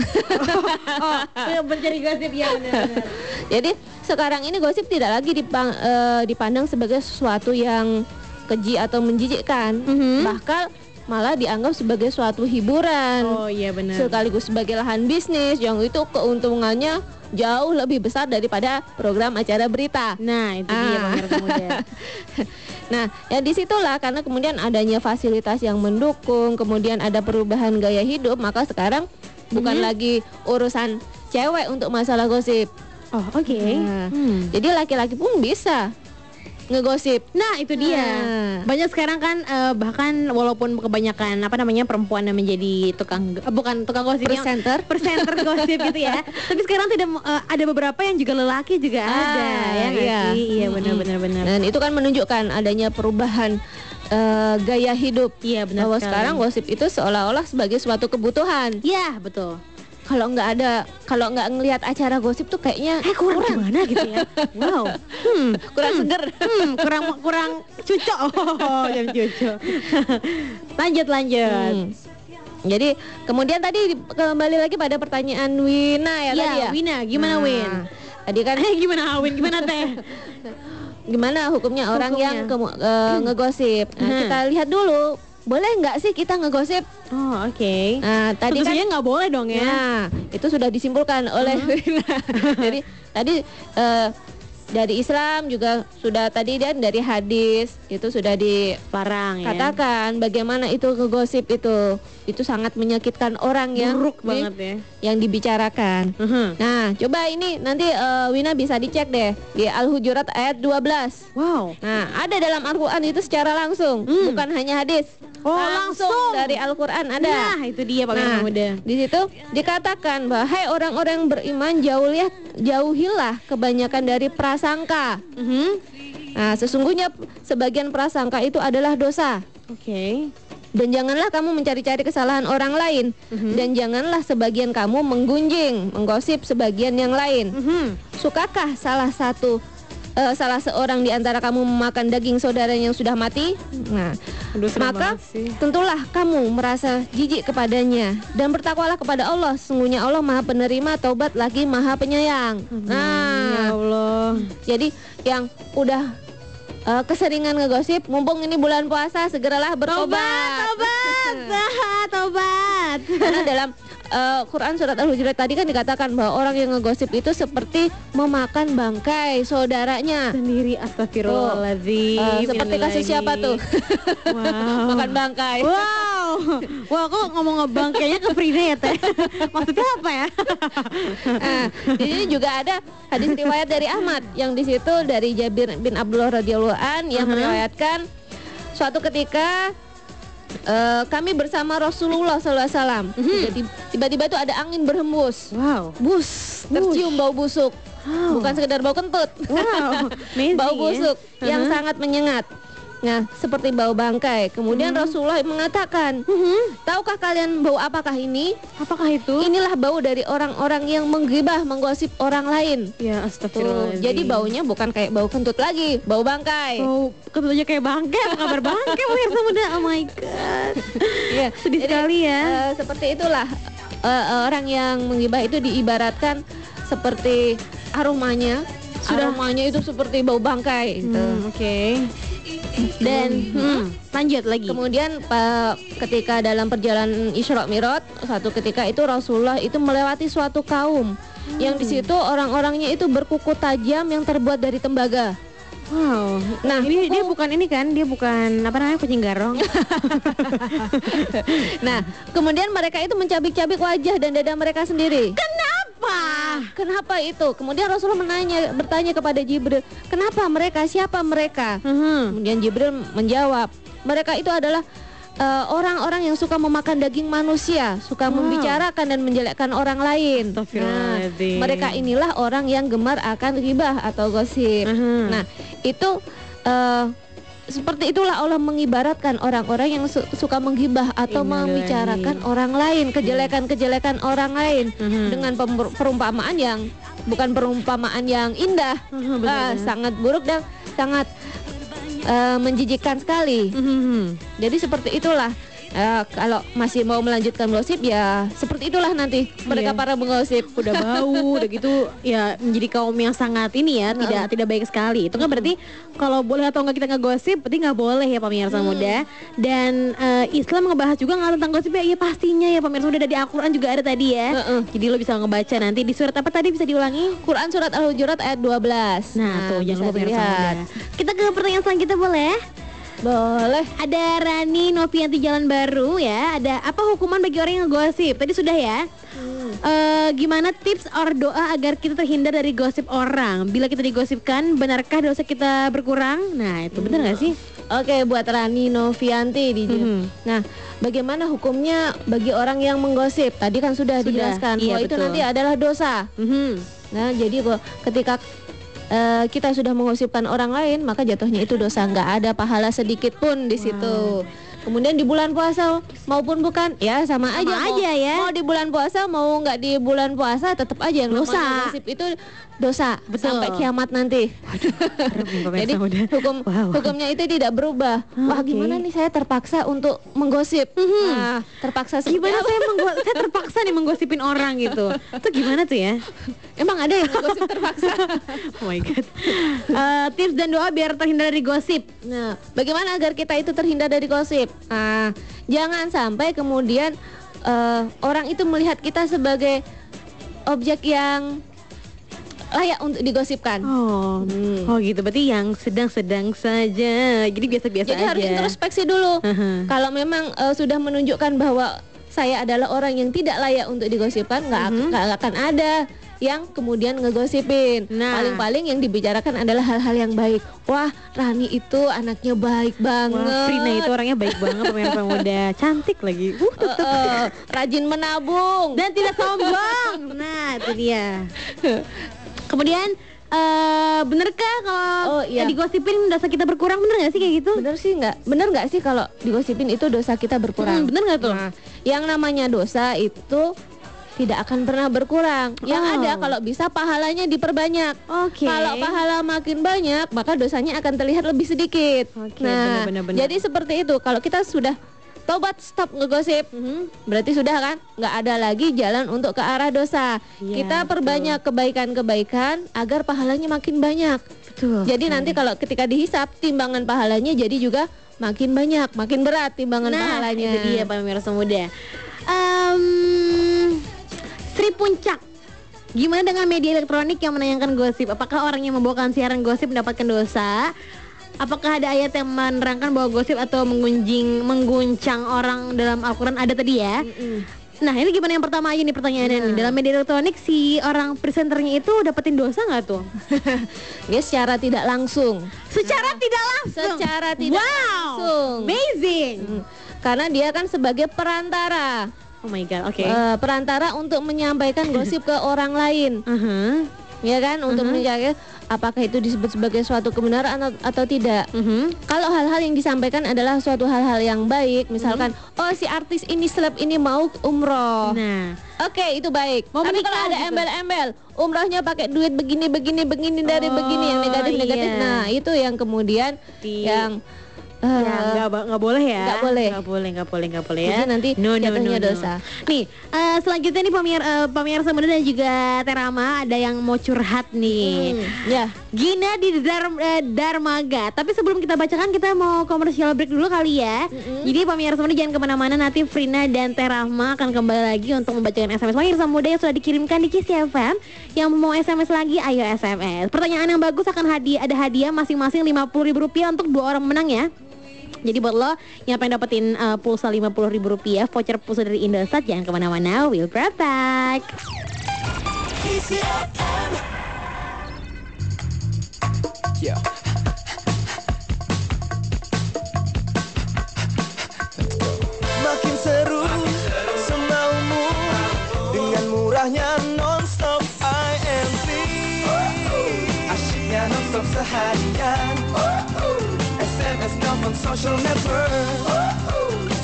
[SPEAKER 2] Oh, mencari gosip ya benar-benar.
[SPEAKER 1] Jadi sekarang ini gosip tidak lagi dipang- eh, dipandang sebagai sesuatu yang keji atau menjijikkan,
[SPEAKER 2] Mhm.
[SPEAKER 1] bahkan malah dianggap sebagai suatu hiburan.
[SPEAKER 2] Oh iya benar.
[SPEAKER 1] sekaligus sebagai lahan bisnis yang itu keuntungannya jauh lebih besar daripada program acara berita.
[SPEAKER 2] Nah, itu dia
[SPEAKER 1] Ah.
[SPEAKER 2] pemirsa muda.
[SPEAKER 1] Nah, ya di situlah karena kemudian adanya fasilitas yang mendukung, kemudian ada perubahan gaya hidup, maka sekarang bukan
[SPEAKER 2] Mhm.
[SPEAKER 1] lagi urusan cewek untuk masalah gosip.
[SPEAKER 2] Oh, oke.
[SPEAKER 1] Nah,
[SPEAKER 2] Hmm.
[SPEAKER 1] Jadi laki-laki pun bisa ngegosip.
[SPEAKER 2] Nah itu dia
[SPEAKER 1] Nah.
[SPEAKER 2] Banyak sekarang kan eh, Bahkan walaupun kebanyakan Apa namanya Perempuan yang menjadi tukang eh, Bukan tukang gosip yang-
[SPEAKER 1] Presenter.
[SPEAKER 2] Presenter gosip gitu ya Tapi sekarang tidak eh, Ada beberapa yang juga lelaki juga
[SPEAKER 1] Ah,
[SPEAKER 2] ada ya
[SPEAKER 1] iya.
[SPEAKER 2] sih? Iya benar-benar benar.
[SPEAKER 1] Dan itu kan menunjukkan adanya perubahan eh, gaya hidup.
[SPEAKER 2] Iya benar
[SPEAKER 1] Bahwa
[SPEAKER 2] sekali.
[SPEAKER 1] sekarang gosip itu seolah-olah sebagai suatu kebutuhan.
[SPEAKER 2] Iya betul
[SPEAKER 1] Kalau nggak ada, kalau nggak ngelihat acara gosip tuh kayaknya
[SPEAKER 2] Eh kurang, gimana gitu ya Wow hmm,
[SPEAKER 1] kurang seger.
[SPEAKER 2] hmm, Kurang kurang cucok Oh jam cucok Lanjut lanjut
[SPEAKER 1] Hmm. Jadi kemudian tadi di- kembali lagi pada pertanyaan Wina ya,
[SPEAKER 2] Ya,
[SPEAKER 1] tadi ya.
[SPEAKER 2] Wina, gimana,
[SPEAKER 1] Nah,
[SPEAKER 2] Win?
[SPEAKER 1] Tadi kan
[SPEAKER 2] Eh gimana Win Gimana teh
[SPEAKER 1] gimana hukumnya orang
[SPEAKER 2] Hukumnya.
[SPEAKER 1] yang kemu- eh, ngegosip? Nah,
[SPEAKER 2] Hmm.
[SPEAKER 1] kita lihat dulu. Boleh nggak sih kita ngegosip?
[SPEAKER 2] Oh oke
[SPEAKER 1] Nah, tadi
[SPEAKER 2] Tentu
[SPEAKER 1] kan
[SPEAKER 2] nggak boleh dong ya
[SPEAKER 1] Nah, itu sudah disimpulkan oleh Wina. Jadi tadi eh, dari Islam juga sudah tadi dan dari hadis itu sudah
[SPEAKER 2] Larang ya
[SPEAKER 1] dikatakan bagaimana itu ngegosip itu itu sangat menyakitkan orang yang
[SPEAKER 2] Buruk
[SPEAKER 1] di-
[SPEAKER 2] banget ya
[SPEAKER 1] yang dibicarakan.
[SPEAKER 2] Mhm.
[SPEAKER 1] Nah, coba ini nanti eh, Wina bisa dicek deh di Al-Hujurat ayat 12.
[SPEAKER 2] Wow
[SPEAKER 1] Nah, ada dalam Al-Qur'an itu secara langsung,
[SPEAKER 2] Hmm.
[SPEAKER 1] bukan hanya hadis.
[SPEAKER 2] Oh, langsung.
[SPEAKER 1] dari Al-Qur'an ada.
[SPEAKER 2] Nah itu dia Pak
[SPEAKER 1] Nah,
[SPEAKER 2] Muda
[SPEAKER 1] di situ dikatakan bahwa hai orang-orang yang beriman jauhilah jauhilah kebanyakan dari prasangka.
[SPEAKER 2] Mhm.
[SPEAKER 1] Nah, sesungguhnya sebagian prasangka itu adalah dosa.
[SPEAKER 2] Oke
[SPEAKER 1] Dan janganlah kamu mencari-cari kesalahan orang lain
[SPEAKER 2] Mhm.
[SPEAKER 1] dan janganlah sebagian kamu menggunjing, menggosip sebagian yang lain.
[SPEAKER 2] Mhm.
[SPEAKER 1] Sukakah salah satu eh, salah seorang di antara kamu memakan daging saudara yang sudah mati? Nah,
[SPEAKER 2] Aduh,
[SPEAKER 1] maka tentulah kamu merasa jijik kepadanya dan bertakwalah kepada Allah. Sungguhnya Allah Maha Penerima taubat lagi Maha Penyayang.
[SPEAKER 2] Ya
[SPEAKER 1] Nah,
[SPEAKER 2] Allah
[SPEAKER 1] jadi yang udah eh, keseringan ngegosip, mumpung ini bulan puasa, segeralah bertobat.
[SPEAKER 2] Tobat Tobat Tobat
[SPEAKER 1] Karena dalam eh, Quran surat Al-Hujurat tadi kan dikatakan bahwa orang yang ngegosip itu seperti memakan bangkai saudaranya.
[SPEAKER 2] Sendiri astagfirullahaladzim
[SPEAKER 1] Eh, seperti kasus siapa tuh?
[SPEAKER 2] Wow
[SPEAKER 1] Makan bangkai.
[SPEAKER 2] Wow, wah kok ngomong ngebang kayaknya ke Frida ya teh. Maksudnya apa ya?
[SPEAKER 1] Nah, di sini juga ada hadis riwayat dari Ahmad yang di situ dari Jabir bin Abdullah radhiyallahu an yang
[SPEAKER 2] Mhm.
[SPEAKER 1] meriwayatkan suatu ketika eh, kami bersama Rasulullah SAW. Jadi tiba-tiba itu ada angin berhembus,
[SPEAKER 2] Wow,
[SPEAKER 1] bus tercium bau busuk,
[SPEAKER 2] Wow.
[SPEAKER 1] bukan sekedar bau kentut,
[SPEAKER 2] wow, amazing
[SPEAKER 1] bau
[SPEAKER 2] ya.
[SPEAKER 1] busuk yang
[SPEAKER 2] Mhm.
[SPEAKER 1] sangat menyengat. Nah, seperti bau bangkai. Kemudian Rasulullah mengatakan,
[SPEAKER 2] Mhm.
[SPEAKER 1] tahukah kalian bau apakah ini?
[SPEAKER 2] Apakah itu?
[SPEAKER 1] Inilah bau dari orang-orang yang menggibah, menggosip orang lain.
[SPEAKER 2] Ya
[SPEAKER 1] Tuh,
[SPEAKER 2] astagfirullahaladzim.
[SPEAKER 1] jadi baunya bukan kayak bau kentut lagi, bau bangkai.
[SPEAKER 2] Bau kebetulannya kayak bangke, apa kabar bangke pemirsa muda? Oh my god.
[SPEAKER 1] Iya,
[SPEAKER 2] Sedih
[SPEAKER 1] jadi,
[SPEAKER 2] sekali ya.
[SPEAKER 1] eh, seperti itulah eh, orang yang menggibah itu diibaratkan seperti aromanya.
[SPEAKER 2] Sudah-
[SPEAKER 1] aromanya itu seperti bau bangkai gitu.
[SPEAKER 2] Hmm, Oke.
[SPEAKER 1] Dan
[SPEAKER 2] Hmm, lanjut lagi.
[SPEAKER 1] kemudian ketika dalam perjalanan Isra Mi'raj, satu ketika itu Rasulullah itu melewati suatu kaum yang di situ orang-orangnya itu berkuku tajam yang terbuat dari tembaga.
[SPEAKER 2] Wow.
[SPEAKER 1] Nah,
[SPEAKER 2] ini dia
[SPEAKER 1] kuku-
[SPEAKER 2] bukan ini kan? Dia bukan apa namanya kucing garong.
[SPEAKER 1] Nah, kemudian mereka itu mencabik-cabik wajah dan dada mereka sendiri.
[SPEAKER 2] Kenapa?
[SPEAKER 1] Kenapa itu? Kemudian Rasulullah menanya, bertanya kepada Jibril, kenapa mereka? Siapa mereka?
[SPEAKER 2] Mhm.
[SPEAKER 1] Kemudian Jibril menjawab, mereka itu adalah eh, orang-orang yang suka memakan daging manusia, suka
[SPEAKER 2] Wow.
[SPEAKER 1] membicarakan dan menjelekkan orang lain. Nah, mereka inilah orang yang gemar akan ghibah atau gosip.
[SPEAKER 2] Mhm.
[SPEAKER 1] Nah, itu eh, seperti itulah Allah mengibaratkan orang-orang yang su- suka menggibah atau
[SPEAKER 2] Innalillahi.
[SPEAKER 1] membicarakan orang lain, kejelekan-kejelekan orang lain
[SPEAKER 2] Mhm.
[SPEAKER 1] dengan perumpamaan yang bukan perumpamaan yang indah, Ah,
[SPEAKER 2] benar-benar.
[SPEAKER 1] sangat buruk dan sangat eh, menjijikkan sekali.
[SPEAKER 2] Mhm.
[SPEAKER 1] Jadi seperti itulah Eh, kalau masih mau melanjutkan gosip ya seperti itulah nanti mereka
[SPEAKER 2] Iya.
[SPEAKER 1] para penggosip.
[SPEAKER 2] udah bau udah gitu ya menjadi kaum yang sangat ini ya tidak tidak baik sekali. Itu kan berarti kalau boleh atau enggak kita ngegosip berarti nggak boleh ya pemirsa muda. Dan eh, Islam ngebahas juga nggak tentang gosip ya? Iya pastinya ya pemirsa muda. Dari Al-Quran juga ada tadi ya.
[SPEAKER 1] Heeh.
[SPEAKER 2] jadi lo bisa ngebaca nanti. Di surat apa tadi bisa diulangi?
[SPEAKER 1] Quran surat Al-Hujurat ayat 12.
[SPEAKER 2] nah, tuh jangan
[SPEAKER 1] bisa
[SPEAKER 2] lupa pemirsa muda. Kita ke pertanyaan selanjutnya boleh
[SPEAKER 1] Boleh.
[SPEAKER 2] ada Rani Novianti Jalan Baru ya ada apa hukuman bagi orang yang ngegosip tadi sudah ya Eh, gimana tips or doa agar kita terhindar dari gosip orang? Bila kita digosipkan, benarkah dosa kita berkurang? Nah, itu benar nggak sih?
[SPEAKER 1] Oke, buat Rani Novianti di
[SPEAKER 2] Mhm.
[SPEAKER 1] Nah, bagaimana hukumnya bagi orang yang menggosip? Tadi kan sudah,
[SPEAKER 2] Sudah,
[SPEAKER 1] dijelaskan
[SPEAKER 2] iya,
[SPEAKER 1] bahwa itu
[SPEAKER 2] betul.
[SPEAKER 1] nanti adalah dosa.
[SPEAKER 2] Mhm.
[SPEAKER 1] Nah, jadi kok ketika eh, kita sudah menggosipkan orang lain, maka jatuhnya itu dosa. Nggak ada pahala sedikit pun di situ. Kemudian di bulan puasa maupun bukan, ya sama,
[SPEAKER 2] Sama
[SPEAKER 1] aja. Mau-
[SPEAKER 2] aja ya.
[SPEAKER 1] Mau di bulan puasa, mau nggak di bulan puasa, tetap aja yang
[SPEAKER 2] Dosa.
[SPEAKER 1] itu dosa
[SPEAKER 2] Betul.
[SPEAKER 1] sampai kiamat nanti.
[SPEAKER 2] pemirsa
[SPEAKER 1] Jadi hukum
[SPEAKER 2] Wow.
[SPEAKER 1] hukumnya itu tidak berubah.
[SPEAKER 2] Ah,
[SPEAKER 1] Wah, gimana nih saya terpaksa untuk menggosip? Nah, terpaksa
[SPEAKER 2] Gimana
[SPEAKER 1] apa?
[SPEAKER 2] saya menggo- saya terpaksa nih menggosipin orang gitu. Itu gimana tuh ya?
[SPEAKER 1] Emang ada yang menggosip terpaksa?
[SPEAKER 2] Oh my god. Eh, tips dan doa biar terhindar dari gosip.
[SPEAKER 1] Nah, bagaimana agar kita itu terhindar dari gosip? Nah, jangan sampai kemudian eh, orang itu melihat kita sebagai objek yang layak untuk digosipkan.
[SPEAKER 2] Oh,
[SPEAKER 1] Hmm.
[SPEAKER 2] oh gitu. Berarti yang sedang-sedang saja. Jadi biasa-biasa
[SPEAKER 1] Jadi
[SPEAKER 2] aja.
[SPEAKER 1] harus introspeksi dulu.
[SPEAKER 2] Aha.
[SPEAKER 1] Kalau memang eh, sudah menunjukkan bahwa saya adalah orang yang tidak layak untuk digosipkan, nggak ak-
[SPEAKER 2] Mhm.
[SPEAKER 1] nggak akan ada yang kemudian ngegosipin.
[SPEAKER 2] Nah.
[SPEAKER 1] Paling-paling yang dibicarakan adalah hal-hal yang baik. Wah, Rani itu anaknya baik banget.
[SPEAKER 2] Wah, Frina itu orangnya baik banget pemirsa muda, cantik lagi. Uh,
[SPEAKER 1] Eh, eh, rajin menabung.
[SPEAKER 2] dan tidak sombong. Nah, itu dia. Kemudian eh benarkah kalau
[SPEAKER 1] Oh, iya.
[SPEAKER 2] digosipin dosa kita berkurang bener nggak sih kayak gitu?
[SPEAKER 1] Bener sih nggak? Bener nggak sih kalau digosipin itu dosa kita berkurang?
[SPEAKER 2] Hmm, bener nggak tuh?
[SPEAKER 1] Nah, yang namanya dosa itu tidak akan pernah berkurang. Yang
[SPEAKER 2] Oh.
[SPEAKER 1] ada kalau bisa pahalanya diperbanyak.
[SPEAKER 2] Oke.
[SPEAKER 1] Kalau pahala makin banyak, maka dosanya akan terlihat lebih sedikit.
[SPEAKER 2] Oke,
[SPEAKER 1] nah,
[SPEAKER 2] benar, benar.
[SPEAKER 1] jadi seperti itu. Kalau kita sudah tobat stop ngegosip,
[SPEAKER 2] Mhm.
[SPEAKER 1] berarti sudah kan nggak ada lagi jalan untuk ke arah dosa.
[SPEAKER 2] Iya,
[SPEAKER 1] kita perbanyak kebaikan-kebaikan agar pahalanya makin banyak.
[SPEAKER 2] Betul.
[SPEAKER 1] Jadi nanti kalau ketika dihisap timbangan pahalanya jadi juga makin banyak, makin berat timbangan
[SPEAKER 2] nah,
[SPEAKER 1] pahalanya.
[SPEAKER 2] itu dia pemirsa muda. Em, Sri Puncak. Gimana dengan media elektronik yang menayangkan gosip? Apakah orang yang membawakan siaran gosip mendapatkan dosa? Apakah ada ayat yang menerangkan bahwa gosip atau mengunjing mengguncang orang dalam Al-Quran ada tadi ya? Nah ini gimana yang pertama aja nih pertanyaannya nih Dalam media elektronik si orang presenternya itu dapetin dosa nggak tuh?
[SPEAKER 1] Dia secara tidak langsung.
[SPEAKER 2] Secara tidak langsung
[SPEAKER 1] Secara tidak
[SPEAKER 2] Wow
[SPEAKER 1] langsung.
[SPEAKER 2] Amazing
[SPEAKER 1] Hmm. Karena dia kan sebagai perantara.
[SPEAKER 2] Oh my god oke
[SPEAKER 1] Eh, perantara untuk menyampaikan gosip ke orang lain,
[SPEAKER 2] Mhm.
[SPEAKER 1] ya kan? Untuk
[SPEAKER 2] Mhm.
[SPEAKER 1] menjaga apakah itu disebut sebagai suatu kebenaran atau, atau tidak.
[SPEAKER 2] Mhm.
[SPEAKER 1] Kalau hal-hal yang disampaikan adalah suatu hal-hal yang baik, misalkan, oh si artis ini seleb ini mau umroh,
[SPEAKER 2] Nah
[SPEAKER 1] Oke, itu baik.
[SPEAKER 2] Mau
[SPEAKER 1] Tapi kalau ada
[SPEAKER 2] gitu.
[SPEAKER 1] embel-embel, umrohnya pakai duit begini begini begini dari
[SPEAKER 2] Oh,
[SPEAKER 1] begini yang negatif-negatif.
[SPEAKER 2] iya.
[SPEAKER 1] Nah, itu yang kemudian
[SPEAKER 2] Di-
[SPEAKER 1] yang eh,
[SPEAKER 2] Ya, nggak nggak boleh ya.
[SPEAKER 1] nggak boleh.
[SPEAKER 2] nggak boleh nggak boleh nggak boleh ya.
[SPEAKER 1] Jadi nanti
[SPEAKER 2] no, no, no, no.
[SPEAKER 1] dosa.
[SPEAKER 2] nih eh, selanjutnya nih pemir eh, pemirsa muda dan juga Terama ada yang mau curhat nih.
[SPEAKER 1] Hmm, ya.
[SPEAKER 2] Gina di Dar- eh, Darmaga. Tapi sebelum kita bacakan kita mau komersial break dulu kali ya. Jadi pemirsa muda jangan ke mana-mana. Nanti Frina dan Terahma akan kembali lagi Untuk membacakan SMS pemirsa muda yang sudah dikirimkan di Kiss FM Yang mau SMS lagi ayo SMS Pertanyaan yang bagus akan hadiah Ada hadiah masing-masing Rp50.000 untuk dua orang menang ya jadi buat lo yang pengen dapetin uh, pulsa Rp50.000 Voucher pulsa dari Indosat Jangan ke mana-mana We'll be right
[SPEAKER 3] dalam social network.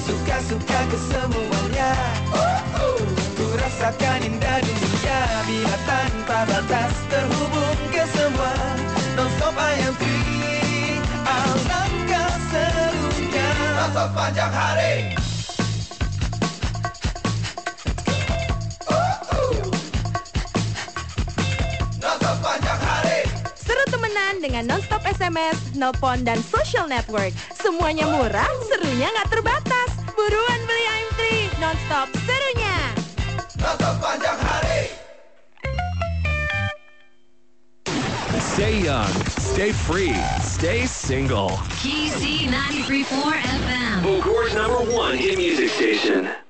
[SPEAKER 3] Suka-suka kesemuanya. Ku rasakan indah dunia. Bila tanpa batas terhubung ke semua Non stop I am free. Alangkah serunya. Atau panjang hari.
[SPEAKER 4] Dengan nonstop SMS, nelpon, dan social network. Semuanya murah, serunya nggak terbatas. Buruan beli I'm3, nonstop serunya.
[SPEAKER 8] Stay young, stay free, stay single.
[SPEAKER 6] KC 93.4 FM.
[SPEAKER 9] Bogor's number one hit music station.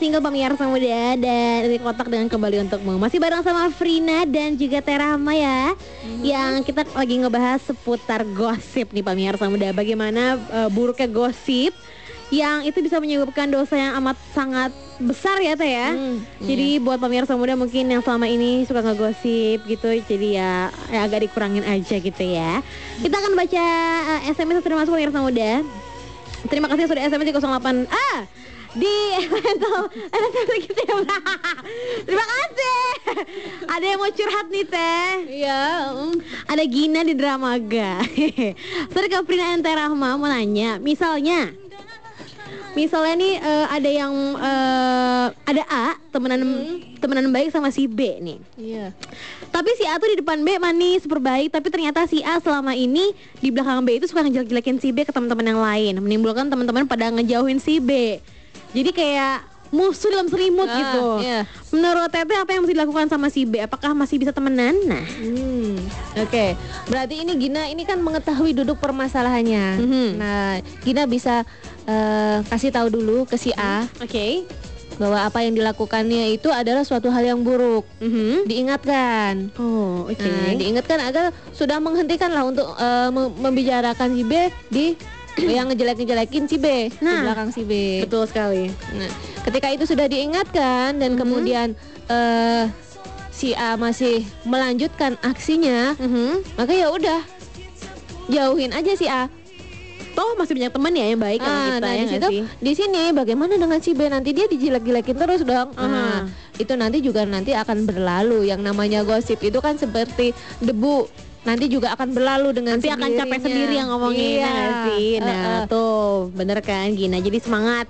[SPEAKER 2] Single pemirsa muda dan dari kotak dengan kembali untukmu. Masih bareng sama Frina dan juga Terama ya. Yang kita lagi ngebahas seputar gosip nih pemirsa muda. Bagaimana eh, buruknya gosip yang itu bisa menyebabkan dosa yang amat sangat besar ya Teh ya. Jadi buat pemirsa muda mungkin yang selama ini suka ngegosip gitu, jadi ya, ya agak dikurangin aja gitu ya. Kita akan baca eh, SMS yang sudah masuk pemirsa muda. Terima kasih sudah SMS di 08 ah di elemental gitu ya. Terima kasih. Ada yang mau curhat nih teh.
[SPEAKER 1] Iya. mm.
[SPEAKER 2] Ada Gina di Dramaga. Sorry Kak Prina Ente Rahma mau nanya, misalnya Misalnya nih eh, ada yang eh, ada A temenan temenan baik sama si B nih.
[SPEAKER 1] Iya.
[SPEAKER 2] Tapi si A tuh di depan B manis, super baik Tapi ternyata si A selama ini di belakang B itu suka ngejelek-jelekin si B ke teman-teman yang lain Menimbulkan teman-teman pada ngejauhin si B Jadi kayak musuh dalam selimut
[SPEAKER 1] Ah,
[SPEAKER 2] gitu
[SPEAKER 1] iya.
[SPEAKER 2] Menurut Tete apa yang mesti dilakukan sama si B? Apakah masih bisa temenan? Nah
[SPEAKER 1] Hmm, Oke, berarti ini Gina ini kan mengetahui duduk permasalahannya.
[SPEAKER 2] Mhm.
[SPEAKER 1] Nah, Gina bisa eh, kasih tahu dulu ke si A
[SPEAKER 2] Oke
[SPEAKER 1] bahwa apa yang dilakukannya itu adalah suatu hal yang buruk.
[SPEAKER 2] Mhm.
[SPEAKER 1] Diingatkan.
[SPEAKER 2] Oh oke
[SPEAKER 1] Nah, diingatkan agar sudah menghentikan lah untuk mem- membicarakan si B di yang ngejelek-ngejelekin si B di
[SPEAKER 2] Nah.
[SPEAKER 1] belakang si B.
[SPEAKER 2] Betul sekali
[SPEAKER 1] Nah, ketika itu sudah diingatkan dan
[SPEAKER 2] Mhm.
[SPEAKER 1] kemudian eh, si A masih melanjutkan aksinya,
[SPEAKER 2] Mhm.
[SPEAKER 1] maka ya udah jauhin aja si A.
[SPEAKER 2] toh masih banyak teman ya yang baik sama
[SPEAKER 1] Ah,
[SPEAKER 2] kita
[SPEAKER 1] nah
[SPEAKER 2] ya
[SPEAKER 1] di
[SPEAKER 2] nggak
[SPEAKER 1] situ
[SPEAKER 2] sih?
[SPEAKER 1] di sini bagaimana dengan si B nanti dia dijelek-jelekin terus dong.
[SPEAKER 2] Aha.
[SPEAKER 1] Nah, itu nanti juga nanti akan berlalu. Yang namanya gosip itu kan seperti debu. Nanti juga akan berlalu dengan
[SPEAKER 2] Nanti akan capek sendiri yang ngomongin
[SPEAKER 1] iya.
[SPEAKER 2] ya nggak sih. Nah,
[SPEAKER 1] Eh, eh.
[SPEAKER 2] tuh bener kan Gina. Jadi semangat.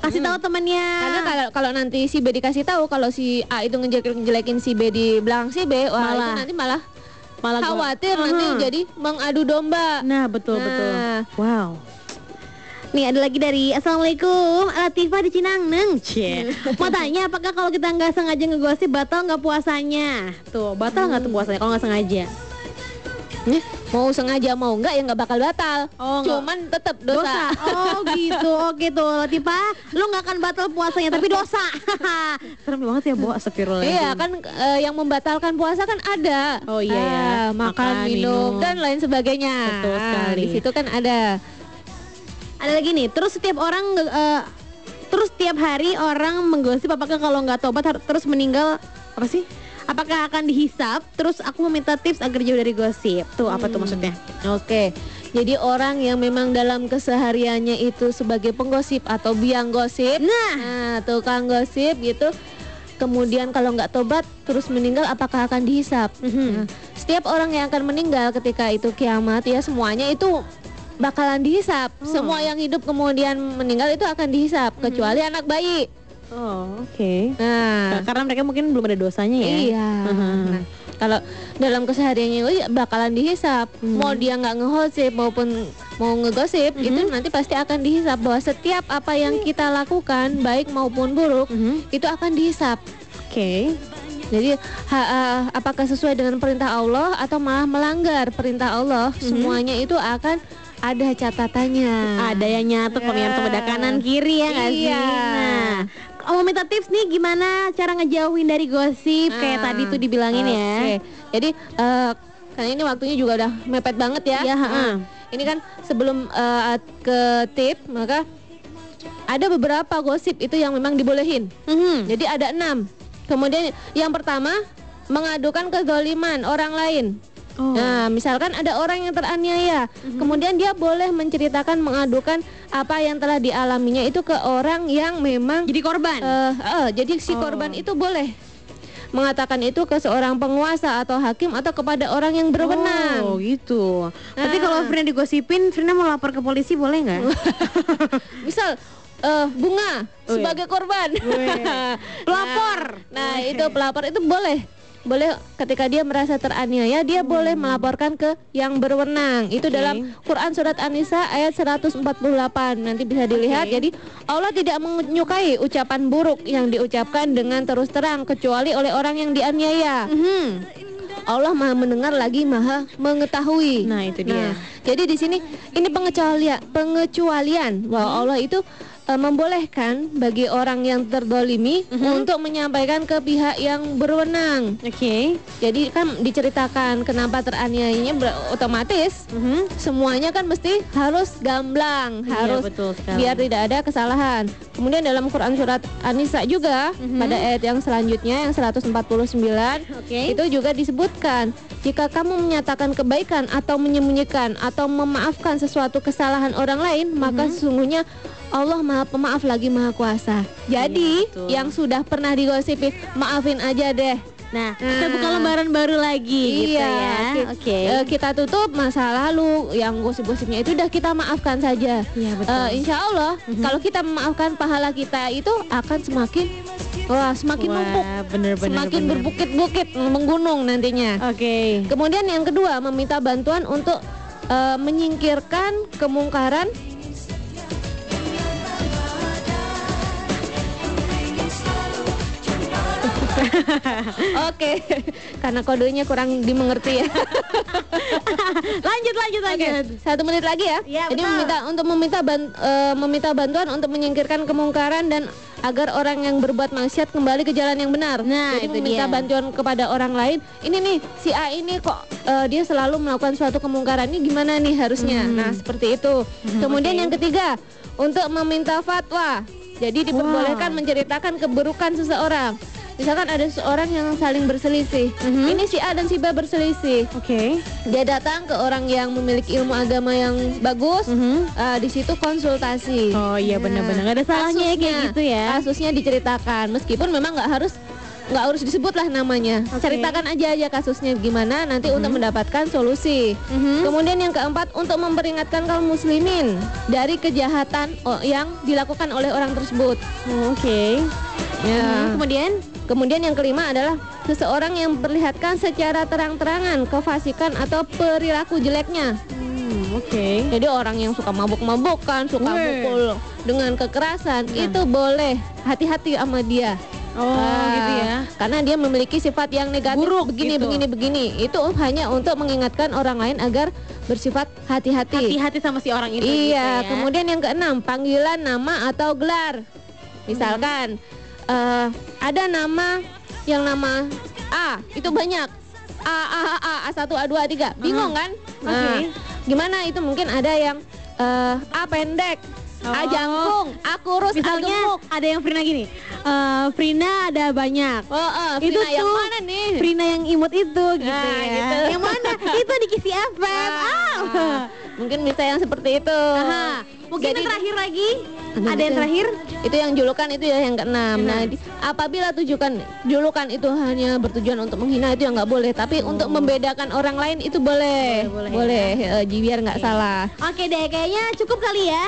[SPEAKER 2] Kasih tahu temannya.
[SPEAKER 1] Karena kalau kalau nanti si B dikasih tahu kalau si A itu ngejelekin si B di belakang si B, wah
[SPEAKER 2] Malah.
[SPEAKER 1] itu nanti malah
[SPEAKER 2] malah gua-
[SPEAKER 1] khawatir nanti
[SPEAKER 2] Aha.
[SPEAKER 1] jadi mengadu domba.
[SPEAKER 2] Nah, betul betul.
[SPEAKER 1] Nah.
[SPEAKER 2] Wow. Nih ada lagi dari Assalamualaikum Latifah di Cinangneng Cie Mau tanya apakah kalau kita nggak sengaja ngegosip batal nggak puasanya Tuh batal nggak tuh puasanya kalau nggak sengaja
[SPEAKER 1] mau sengaja mau enggak ya nggak bakal batal.
[SPEAKER 2] Oh.
[SPEAKER 1] Cuman tetap dosa.
[SPEAKER 2] Oh gitu Oke tuh Latifah Lu nggak akan batal puasanya tapi dosa Serem banget ya Bu Astagfirullah
[SPEAKER 1] Iya kan eh, yang membatalkan puasa kan ada.
[SPEAKER 2] Oh, iya ya.
[SPEAKER 1] Ah, makan,
[SPEAKER 2] Makan,
[SPEAKER 1] minum,
[SPEAKER 2] minum.
[SPEAKER 1] dan lain sebagainya.
[SPEAKER 2] Betul
[SPEAKER 1] Ah,
[SPEAKER 2] sekali.
[SPEAKER 1] Di situ kan ada.
[SPEAKER 2] Ada lagi nih Terus setiap orang eh, Terus tiap hari orang menggosip Apakah kalau nggak tobat terus meninggal Apa sih? Apakah akan dihisap? Terus aku meminta tips agar jauh dari gosip Tuh apa tuh maksudnya?
[SPEAKER 1] Oke. Jadi orang yang memang dalam kesehariannya itu sebagai penggosip atau biang gosip.
[SPEAKER 2] Nah,
[SPEAKER 1] tukang gosip gitu. Kemudian kalau nggak tobat terus meninggal apakah akan dihisap?
[SPEAKER 2] Mhm.
[SPEAKER 1] Nah, setiap orang yang akan meninggal ketika itu kiamat ya semuanya itu bakalan dihisap.
[SPEAKER 2] Oh.
[SPEAKER 1] Semua yang hidup kemudian meninggal itu akan dihisap kecuali anak bayi.
[SPEAKER 2] Oh oke
[SPEAKER 1] Nah,
[SPEAKER 2] Karena mereka mungkin belum ada dosanya ya
[SPEAKER 1] Iya.
[SPEAKER 2] Mhm.
[SPEAKER 1] Nah, kalau dalam kesehariannya itu ya bakalan dihisap.
[SPEAKER 2] Hmm.
[SPEAKER 1] Mau dia nggak ngegosip maupun mau ngegosip
[SPEAKER 2] Mhm.
[SPEAKER 1] itu nanti pasti akan dihisap bahwa setiap apa yang kita lakukan baik maupun buruk
[SPEAKER 2] Mhm.
[SPEAKER 1] itu akan dihisap.
[SPEAKER 2] Oke
[SPEAKER 1] Jadi ha- ah, apakah sesuai dengan perintah Allah atau malah melanggar perintah Allah?
[SPEAKER 2] Mhm.
[SPEAKER 1] Semuanya itu akan ada catatannya.
[SPEAKER 2] Ada yang nyatet pemirsa pada kanan kiri ya nggak sih?
[SPEAKER 1] Iya.
[SPEAKER 2] Nah, kalau mau minta tips nih gimana cara ngejauhin dari gosip kayak
[SPEAKER 1] Ah,
[SPEAKER 2] tadi tuh dibilangin ya.
[SPEAKER 1] Oke. Jadi eh, karena ini waktunya juga udah mepet banget ya.
[SPEAKER 2] Iya,
[SPEAKER 1] Nah,
[SPEAKER 2] ha-ha.
[SPEAKER 1] ini kan sebelum eh, ke tip maka ada beberapa gosip itu yang memang dibolehin.
[SPEAKER 2] Mhm.
[SPEAKER 1] Jadi ada enam. Kemudian yang pertama mengadukan kezoliman orang lain.
[SPEAKER 2] Oh.
[SPEAKER 1] Nah, misalkan ada orang yang teraniaya, kemudian dia boleh menceritakan, mengadukan apa yang telah dialaminya itu ke orang yang memang
[SPEAKER 2] Jadi korban.
[SPEAKER 1] Eh, eh, jadi si
[SPEAKER 2] Oh.
[SPEAKER 1] korban itu boleh mengatakan itu ke seorang penguasa atau hakim atau kepada orang yang berwenang.
[SPEAKER 2] Oh gitu. Tapi
[SPEAKER 1] Ah.
[SPEAKER 2] kalau Frina digosipin, Frina mau lapor ke polisi boleh nggak?
[SPEAKER 1] Misal eh, bunga
[SPEAKER 2] Oh, iya.
[SPEAKER 1] sebagai korban.
[SPEAKER 2] Pelapor.
[SPEAKER 1] Nah, itu pelapor itu boleh. Boleh ketika dia merasa teraniaya dia boleh melaporkan ke yang berwenang. Itu
[SPEAKER 2] Hmm. Oke.
[SPEAKER 1] dalam Quran surat An-Nisa ayat 148. Nanti bisa dilihat.
[SPEAKER 2] Oke.
[SPEAKER 1] Jadi Allah tidak menyukai ucapan buruk yang diucapkan dengan terus terang kecuali oleh orang yang dianiaya.
[SPEAKER 2] Mhm.
[SPEAKER 1] Allah Maha mendengar lagi Maha mengetahui.
[SPEAKER 2] Nah, itu dia.
[SPEAKER 1] Nah, jadi di sini ini pengecualian pengecualian bahwa
[SPEAKER 2] Hmm.
[SPEAKER 1] Allah itu eh, membolehkan bagi orang yang terdolimi
[SPEAKER 2] Mhm.
[SPEAKER 1] untuk menyampaikan ke pihak yang berwenang.
[SPEAKER 2] Oke.
[SPEAKER 1] Jadi kan diceritakan kenapa teraniayanya otomatis
[SPEAKER 2] Mhm.
[SPEAKER 1] semuanya kan mesti harus gamblang,
[SPEAKER 2] Iya,
[SPEAKER 1] harus
[SPEAKER 2] betul sekali.
[SPEAKER 1] biar tidak ada kesalahan. Kemudian dalam Quran surat An-Nisa juga
[SPEAKER 2] Mhm.
[SPEAKER 1] pada ayat yang selanjutnya yang 149
[SPEAKER 2] Oke.
[SPEAKER 1] itu juga disebutkan jika kamu menyatakan kebaikan atau menyembunyikan atau memaafkan sesuatu kesalahan orang lain maka
[SPEAKER 2] Mhm.
[SPEAKER 1] sesungguhnya Allah Maha Pemaaf lagi Maha Kuasa. Jadi
[SPEAKER 2] Iya,
[SPEAKER 1] yang sudah pernah digosipi maafin aja deh.
[SPEAKER 2] Nah, kita
[SPEAKER 1] Nah.
[SPEAKER 2] buka lembaran baru lagi gitu
[SPEAKER 1] iya,
[SPEAKER 2] ya.
[SPEAKER 1] ki-
[SPEAKER 2] Oke.
[SPEAKER 1] eh, kita tutup masa lalu yang gosip-gosipnya itu udah kita maafkan saja.
[SPEAKER 2] Iya, betul.
[SPEAKER 1] Eh, insya Allah
[SPEAKER 2] Mhm.
[SPEAKER 1] kalau kita memaafkan pahala kita itu akan semakin wah semakin
[SPEAKER 2] Wah,
[SPEAKER 1] numpuk, semakin
[SPEAKER 2] bener.
[SPEAKER 1] berbukit-bukit menggunung nantinya.
[SPEAKER 2] Oke.
[SPEAKER 1] Kemudian yang kedua meminta bantuan untuk eh, menyingkirkan kemungkaran. Oke, karena kodenya kurang dimengerti ya.
[SPEAKER 2] lanjut lanjut lanjut.
[SPEAKER 1] satu menit lagi ya.
[SPEAKER 2] Iya,
[SPEAKER 1] Jadi
[SPEAKER 2] betul.
[SPEAKER 1] meminta untuk meminta ban- eh, meminta bantuan untuk menyingkirkan kemungkaran dan agar orang yang berbuat maksiat kembali ke jalan yang benar.
[SPEAKER 2] Nah,
[SPEAKER 1] Jadi
[SPEAKER 2] itu
[SPEAKER 1] meminta
[SPEAKER 2] dia.
[SPEAKER 1] bantuan kepada orang lain. Ini nih si A ini kok eh, dia selalu melakukan suatu kemungkaran. Ini gimana nih harusnya?
[SPEAKER 2] Hmm.
[SPEAKER 1] Nah, seperti itu. Kemudian
[SPEAKER 2] oke.
[SPEAKER 1] yang ketiga, untuk meminta fatwa. Jadi diperbolehkan menceritakan keburukan seseorang. Misalkan ada seseorang yang saling berselisih.
[SPEAKER 2] Mhm.
[SPEAKER 1] Ini si A dan si B berselisih.
[SPEAKER 2] Oke.
[SPEAKER 1] Dia datang ke orang yang memiliki ilmu agama yang bagus.
[SPEAKER 2] Mhm.
[SPEAKER 1] eh, di situ konsultasi.
[SPEAKER 2] Oh iya benar-benar ada salahnya ya kayak gitu ya.
[SPEAKER 1] Kasusnya diceritakan, meskipun memang nggak harus nggak harus disebut lah namanya.
[SPEAKER 2] Oke.
[SPEAKER 1] Ceritakan aja aja kasusnya gimana nanti untuk mendapatkan solusi.
[SPEAKER 2] Mhm.
[SPEAKER 1] Kemudian yang keempat untuk memperingatkan kaum muslimin dari kejahatan yang dilakukan oleh orang tersebut.
[SPEAKER 2] Oh, Oke.
[SPEAKER 1] Ya.
[SPEAKER 2] Mhm, Kemudian
[SPEAKER 1] Kemudian yang kelima adalah seseorang yang memperlihatkan secara terang-terangan kefasikan atau perilaku jeleknya.
[SPEAKER 2] Hmm, oke.
[SPEAKER 1] Jadi orang yang suka mabuk-mabukan, suka
[SPEAKER 2] Weh.
[SPEAKER 1] mukul dengan kekerasan,
[SPEAKER 2] Nah.
[SPEAKER 1] itu boleh hati-hati sama dia.
[SPEAKER 2] Oh
[SPEAKER 1] Ah,
[SPEAKER 2] gitu ya.
[SPEAKER 1] Karena dia memiliki sifat yang negatif
[SPEAKER 2] Buruk
[SPEAKER 1] begini
[SPEAKER 2] gitu.
[SPEAKER 1] begini begini. Itu hanya untuk mengingatkan orang lain agar bersifat hati-hati.
[SPEAKER 2] Hati-hati sama si orang itu.
[SPEAKER 1] Iya,
[SPEAKER 2] gitu ya.
[SPEAKER 1] kemudian yang keenam panggilan nama atau gelar. Misalkan eh, ada nama yang nama A itu banyak. A A A A A satu A dua A tiga bingung kan? Nah,
[SPEAKER 2] Oke.
[SPEAKER 1] gimana itu mungkin ada yang eh, A pendek,
[SPEAKER 2] Oh.
[SPEAKER 1] jangkung, A kurus, A
[SPEAKER 2] Misalnya ada yang Frina gini. eh, Frina ada banyak.
[SPEAKER 1] Oh, eh,
[SPEAKER 2] itu
[SPEAKER 1] Vina yang
[SPEAKER 2] tuh
[SPEAKER 1] mana nih?
[SPEAKER 2] Frina yang imut itu gitu
[SPEAKER 1] Nah,
[SPEAKER 2] ya.
[SPEAKER 1] gitu.
[SPEAKER 2] Yang mana? itu di Kisi FM.
[SPEAKER 1] Ah,
[SPEAKER 2] Ah.
[SPEAKER 1] mungkin bisa yang seperti itu.
[SPEAKER 2] Aha. Mungkin
[SPEAKER 1] Jadi-
[SPEAKER 2] yang terakhir lagi.
[SPEAKER 1] Aduh,
[SPEAKER 2] ada yang
[SPEAKER 1] itu-
[SPEAKER 2] terakhir?
[SPEAKER 1] Itu yang julukan itu ya yang keenam. Nah, di- apabila tujukan julukan itu hanya bertujuan untuk menghina itu yang nggak boleh, tapi untuk membedakan orang lain itu boleh.
[SPEAKER 2] Oh. Boleh, boleh
[SPEAKER 1] eh, ji- biar nggak salah.
[SPEAKER 2] Oke deh, kayaknya cukup kali ya.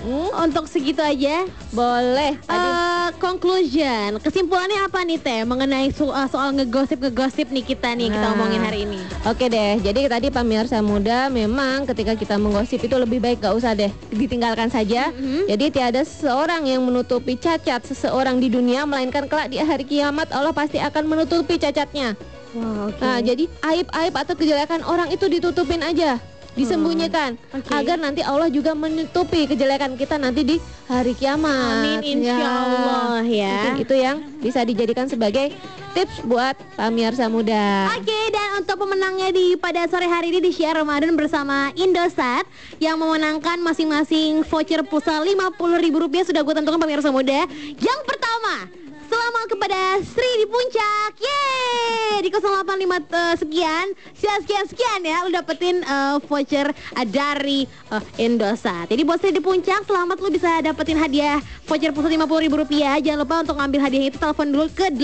[SPEAKER 1] Hmm,
[SPEAKER 2] Untuk segitu aja.
[SPEAKER 1] boleh.
[SPEAKER 2] Eh, conclusion, kesimpulannya apa nih Teh mengenai so- eh, soal ngegosip-ngegosip nih kita nih kita
[SPEAKER 1] Nah.
[SPEAKER 2] omongin hari ini.
[SPEAKER 1] Oke deh, jadi tadi pemirsa muda memang ketika kita menggosip itu lebih baik gak usah deh ditinggalkan saja.
[SPEAKER 2] Mhm.
[SPEAKER 1] Jadi tiada seseorang yang menutupi cacat seseorang di dunia melainkan kelak di hari kiamat Allah pasti akan menutupi cacatnya.
[SPEAKER 2] Wow, oke.
[SPEAKER 1] Nah, jadi aib-aib atau kejelekan orang itu ditutupin aja, disembunyikan
[SPEAKER 2] oke.
[SPEAKER 1] agar nanti Allah juga menutupi kejelekan kita nanti di hari kiamat.
[SPEAKER 2] Amin, insya Allah ya.
[SPEAKER 1] Mungkin itu yang bisa dijadikan sebagai tips buat pemirsa muda.
[SPEAKER 2] Oke dan untuk pemenangnya di pada sore hari ini di Syiar Ramadan bersama Indosat yang memenangkan masing-masing voucher pulsa Rp50.000 sudah gue tentukan pemirsa muda. Yang pertama Selamat kepada Sri di Puncak Yeay Di 085 eh, sekian Sekian sekian sekian ya Lu dapetin eh, voucher eh, dari eh, Indosat Jadi buat Sri di Puncak Selamat lu bisa dapetin hadiah Voucher pulsa Rp50.000 Jangan lupa untuk ngambil hadiah itu Telepon dulu ke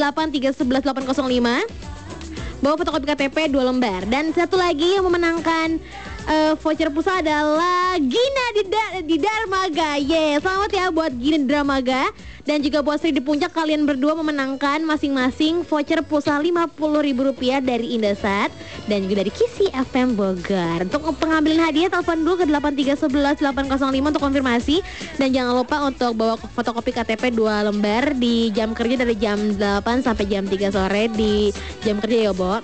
[SPEAKER 2] 8311805 bawa fotokopi KTP dua lembar dan satu lagi yang memenangkan eh, voucher pulsa adalah Gina di, Da- di Darmaga Ye selamat ya buat Gina di Darmaga dan juga buat Sri di Puncak kalian berdua memenangkan masing-masing voucher pulsa Rp50.000 dari Indosat dan juga dari Kisi FM Bogor. Untuk pengambilan hadiah telepon dulu ke 8311805 untuk konfirmasi. Dan jangan lupa untuk bawa fotokopi KTP dua lembar di jam kerja dari jam 8 sampai jam 3 sore di jam kerja ya Bo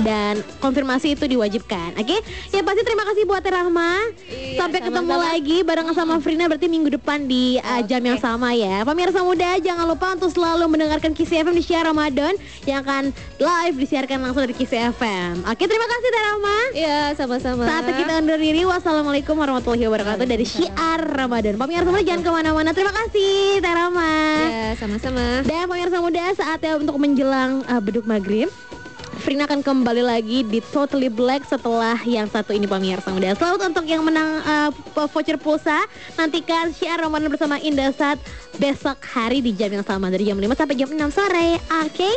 [SPEAKER 2] dan konfirmasi itu diwajibkan oke ya pasti terima kasih buat Rahma
[SPEAKER 1] Iya,
[SPEAKER 2] sampai ketemu
[SPEAKER 1] sama-sama.
[SPEAKER 2] lagi bareng sama Frina berarti minggu depan di uh, jam yang sama ya pemirsa muda jangan lupa untuk selalu mendengarkan Kisi FM di Syiar Ramadan yang akan live disiarkan langsung dari Kisi FM oke terima kasih Teh Rahma
[SPEAKER 1] Iya, sama-sama.
[SPEAKER 2] saat kita undur diri, wassalamualaikum warahmatullahi wabarakatuh dari Syiar Ramadan. Pemirsa muda jangan ke mana-mana. Terima kasih, Teh Rama.
[SPEAKER 1] Iya, sama-sama.
[SPEAKER 2] Dan pemirsa muda saatnya untuk menjelang uh, beduk maghrib. Frina akan kembali lagi di Totally Black setelah yang satu ini pemirsa muda. Selamat untuk yang menang uh, voucher pulsa. Nantikan Syiar Ramadan bersama Indosat besok hari di jam yang sama dari jam 5 sampai jam 6 sore. Oke?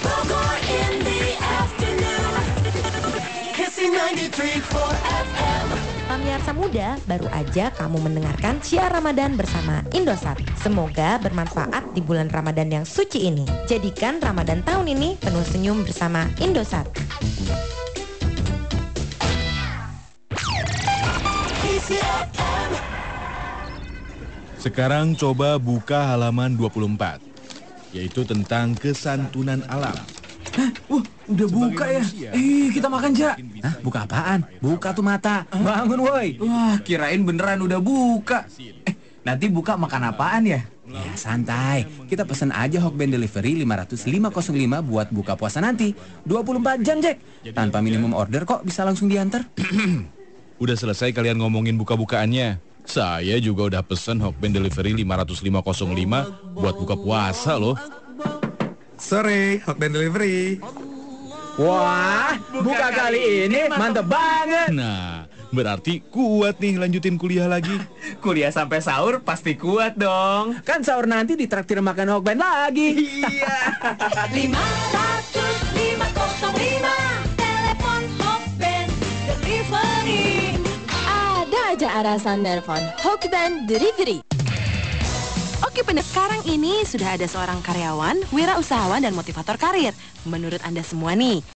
[SPEAKER 3] Bogor in the afternoon. Kissing 93.4 FM.
[SPEAKER 6] Pemirsa muda, baru aja kamu mendengarkan Syiar Ramadan bersama Indosat. Semoga bermanfaat di bulan Ramadan yang suci ini. Jadikan Ramadan tahun ini penuh senyum bersama Indosat.
[SPEAKER 10] Sekarang coba buka halaman 24, yaitu tentang kesantunan alam.
[SPEAKER 11] Wah, udah buka ya?
[SPEAKER 10] manusia,
[SPEAKER 11] Eh, kita makan, Ja.
[SPEAKER 12] Hah, buka apaan? Buka tuh mata. Bangun, woi.
[SPEAKER 11] Wah, kirain beneran udah buka. Eh, nanti buka makan apaan ya?
[SPEAKER 12] Ya, santai. Kita pesen aja Hokben Delivery 50505 buat buka puasa nanti. 24 jam, Jack. Tanpa minimum order kok bisa langsung diantar.
[SPEAKER 10] Udah selesai kalian ngomongin buka-bukaannya. Saya juga udah pesen Hokben Delivery 50505 buat buka puasa loh.
[SPEAKER 13] Sore, Hokben Delivery.
[SPEAKER 12] Wah, buka kali ini mantep banget.
[SPEAKER 10] Nah, berarti kuat nih lanjutin kuliah lagi.
[SPEAKER 11] Kuliah sampai sahur pasti kuat dong.
[SPEAKER 12] Kan sahur nanti ditraktir makan Hokben lagi.
[SPEAKER 11] Iya.
[SPEAKER 3] 50505 Telepon Hokben Delivery
[SPEAKER 4] Ada aja alasan nelpon Hokben Delivery. Oke pendengar, sekarang ini sudah ada seorang karyawan, wirausahawan dan motivator karir. Menurut Anda semua nih,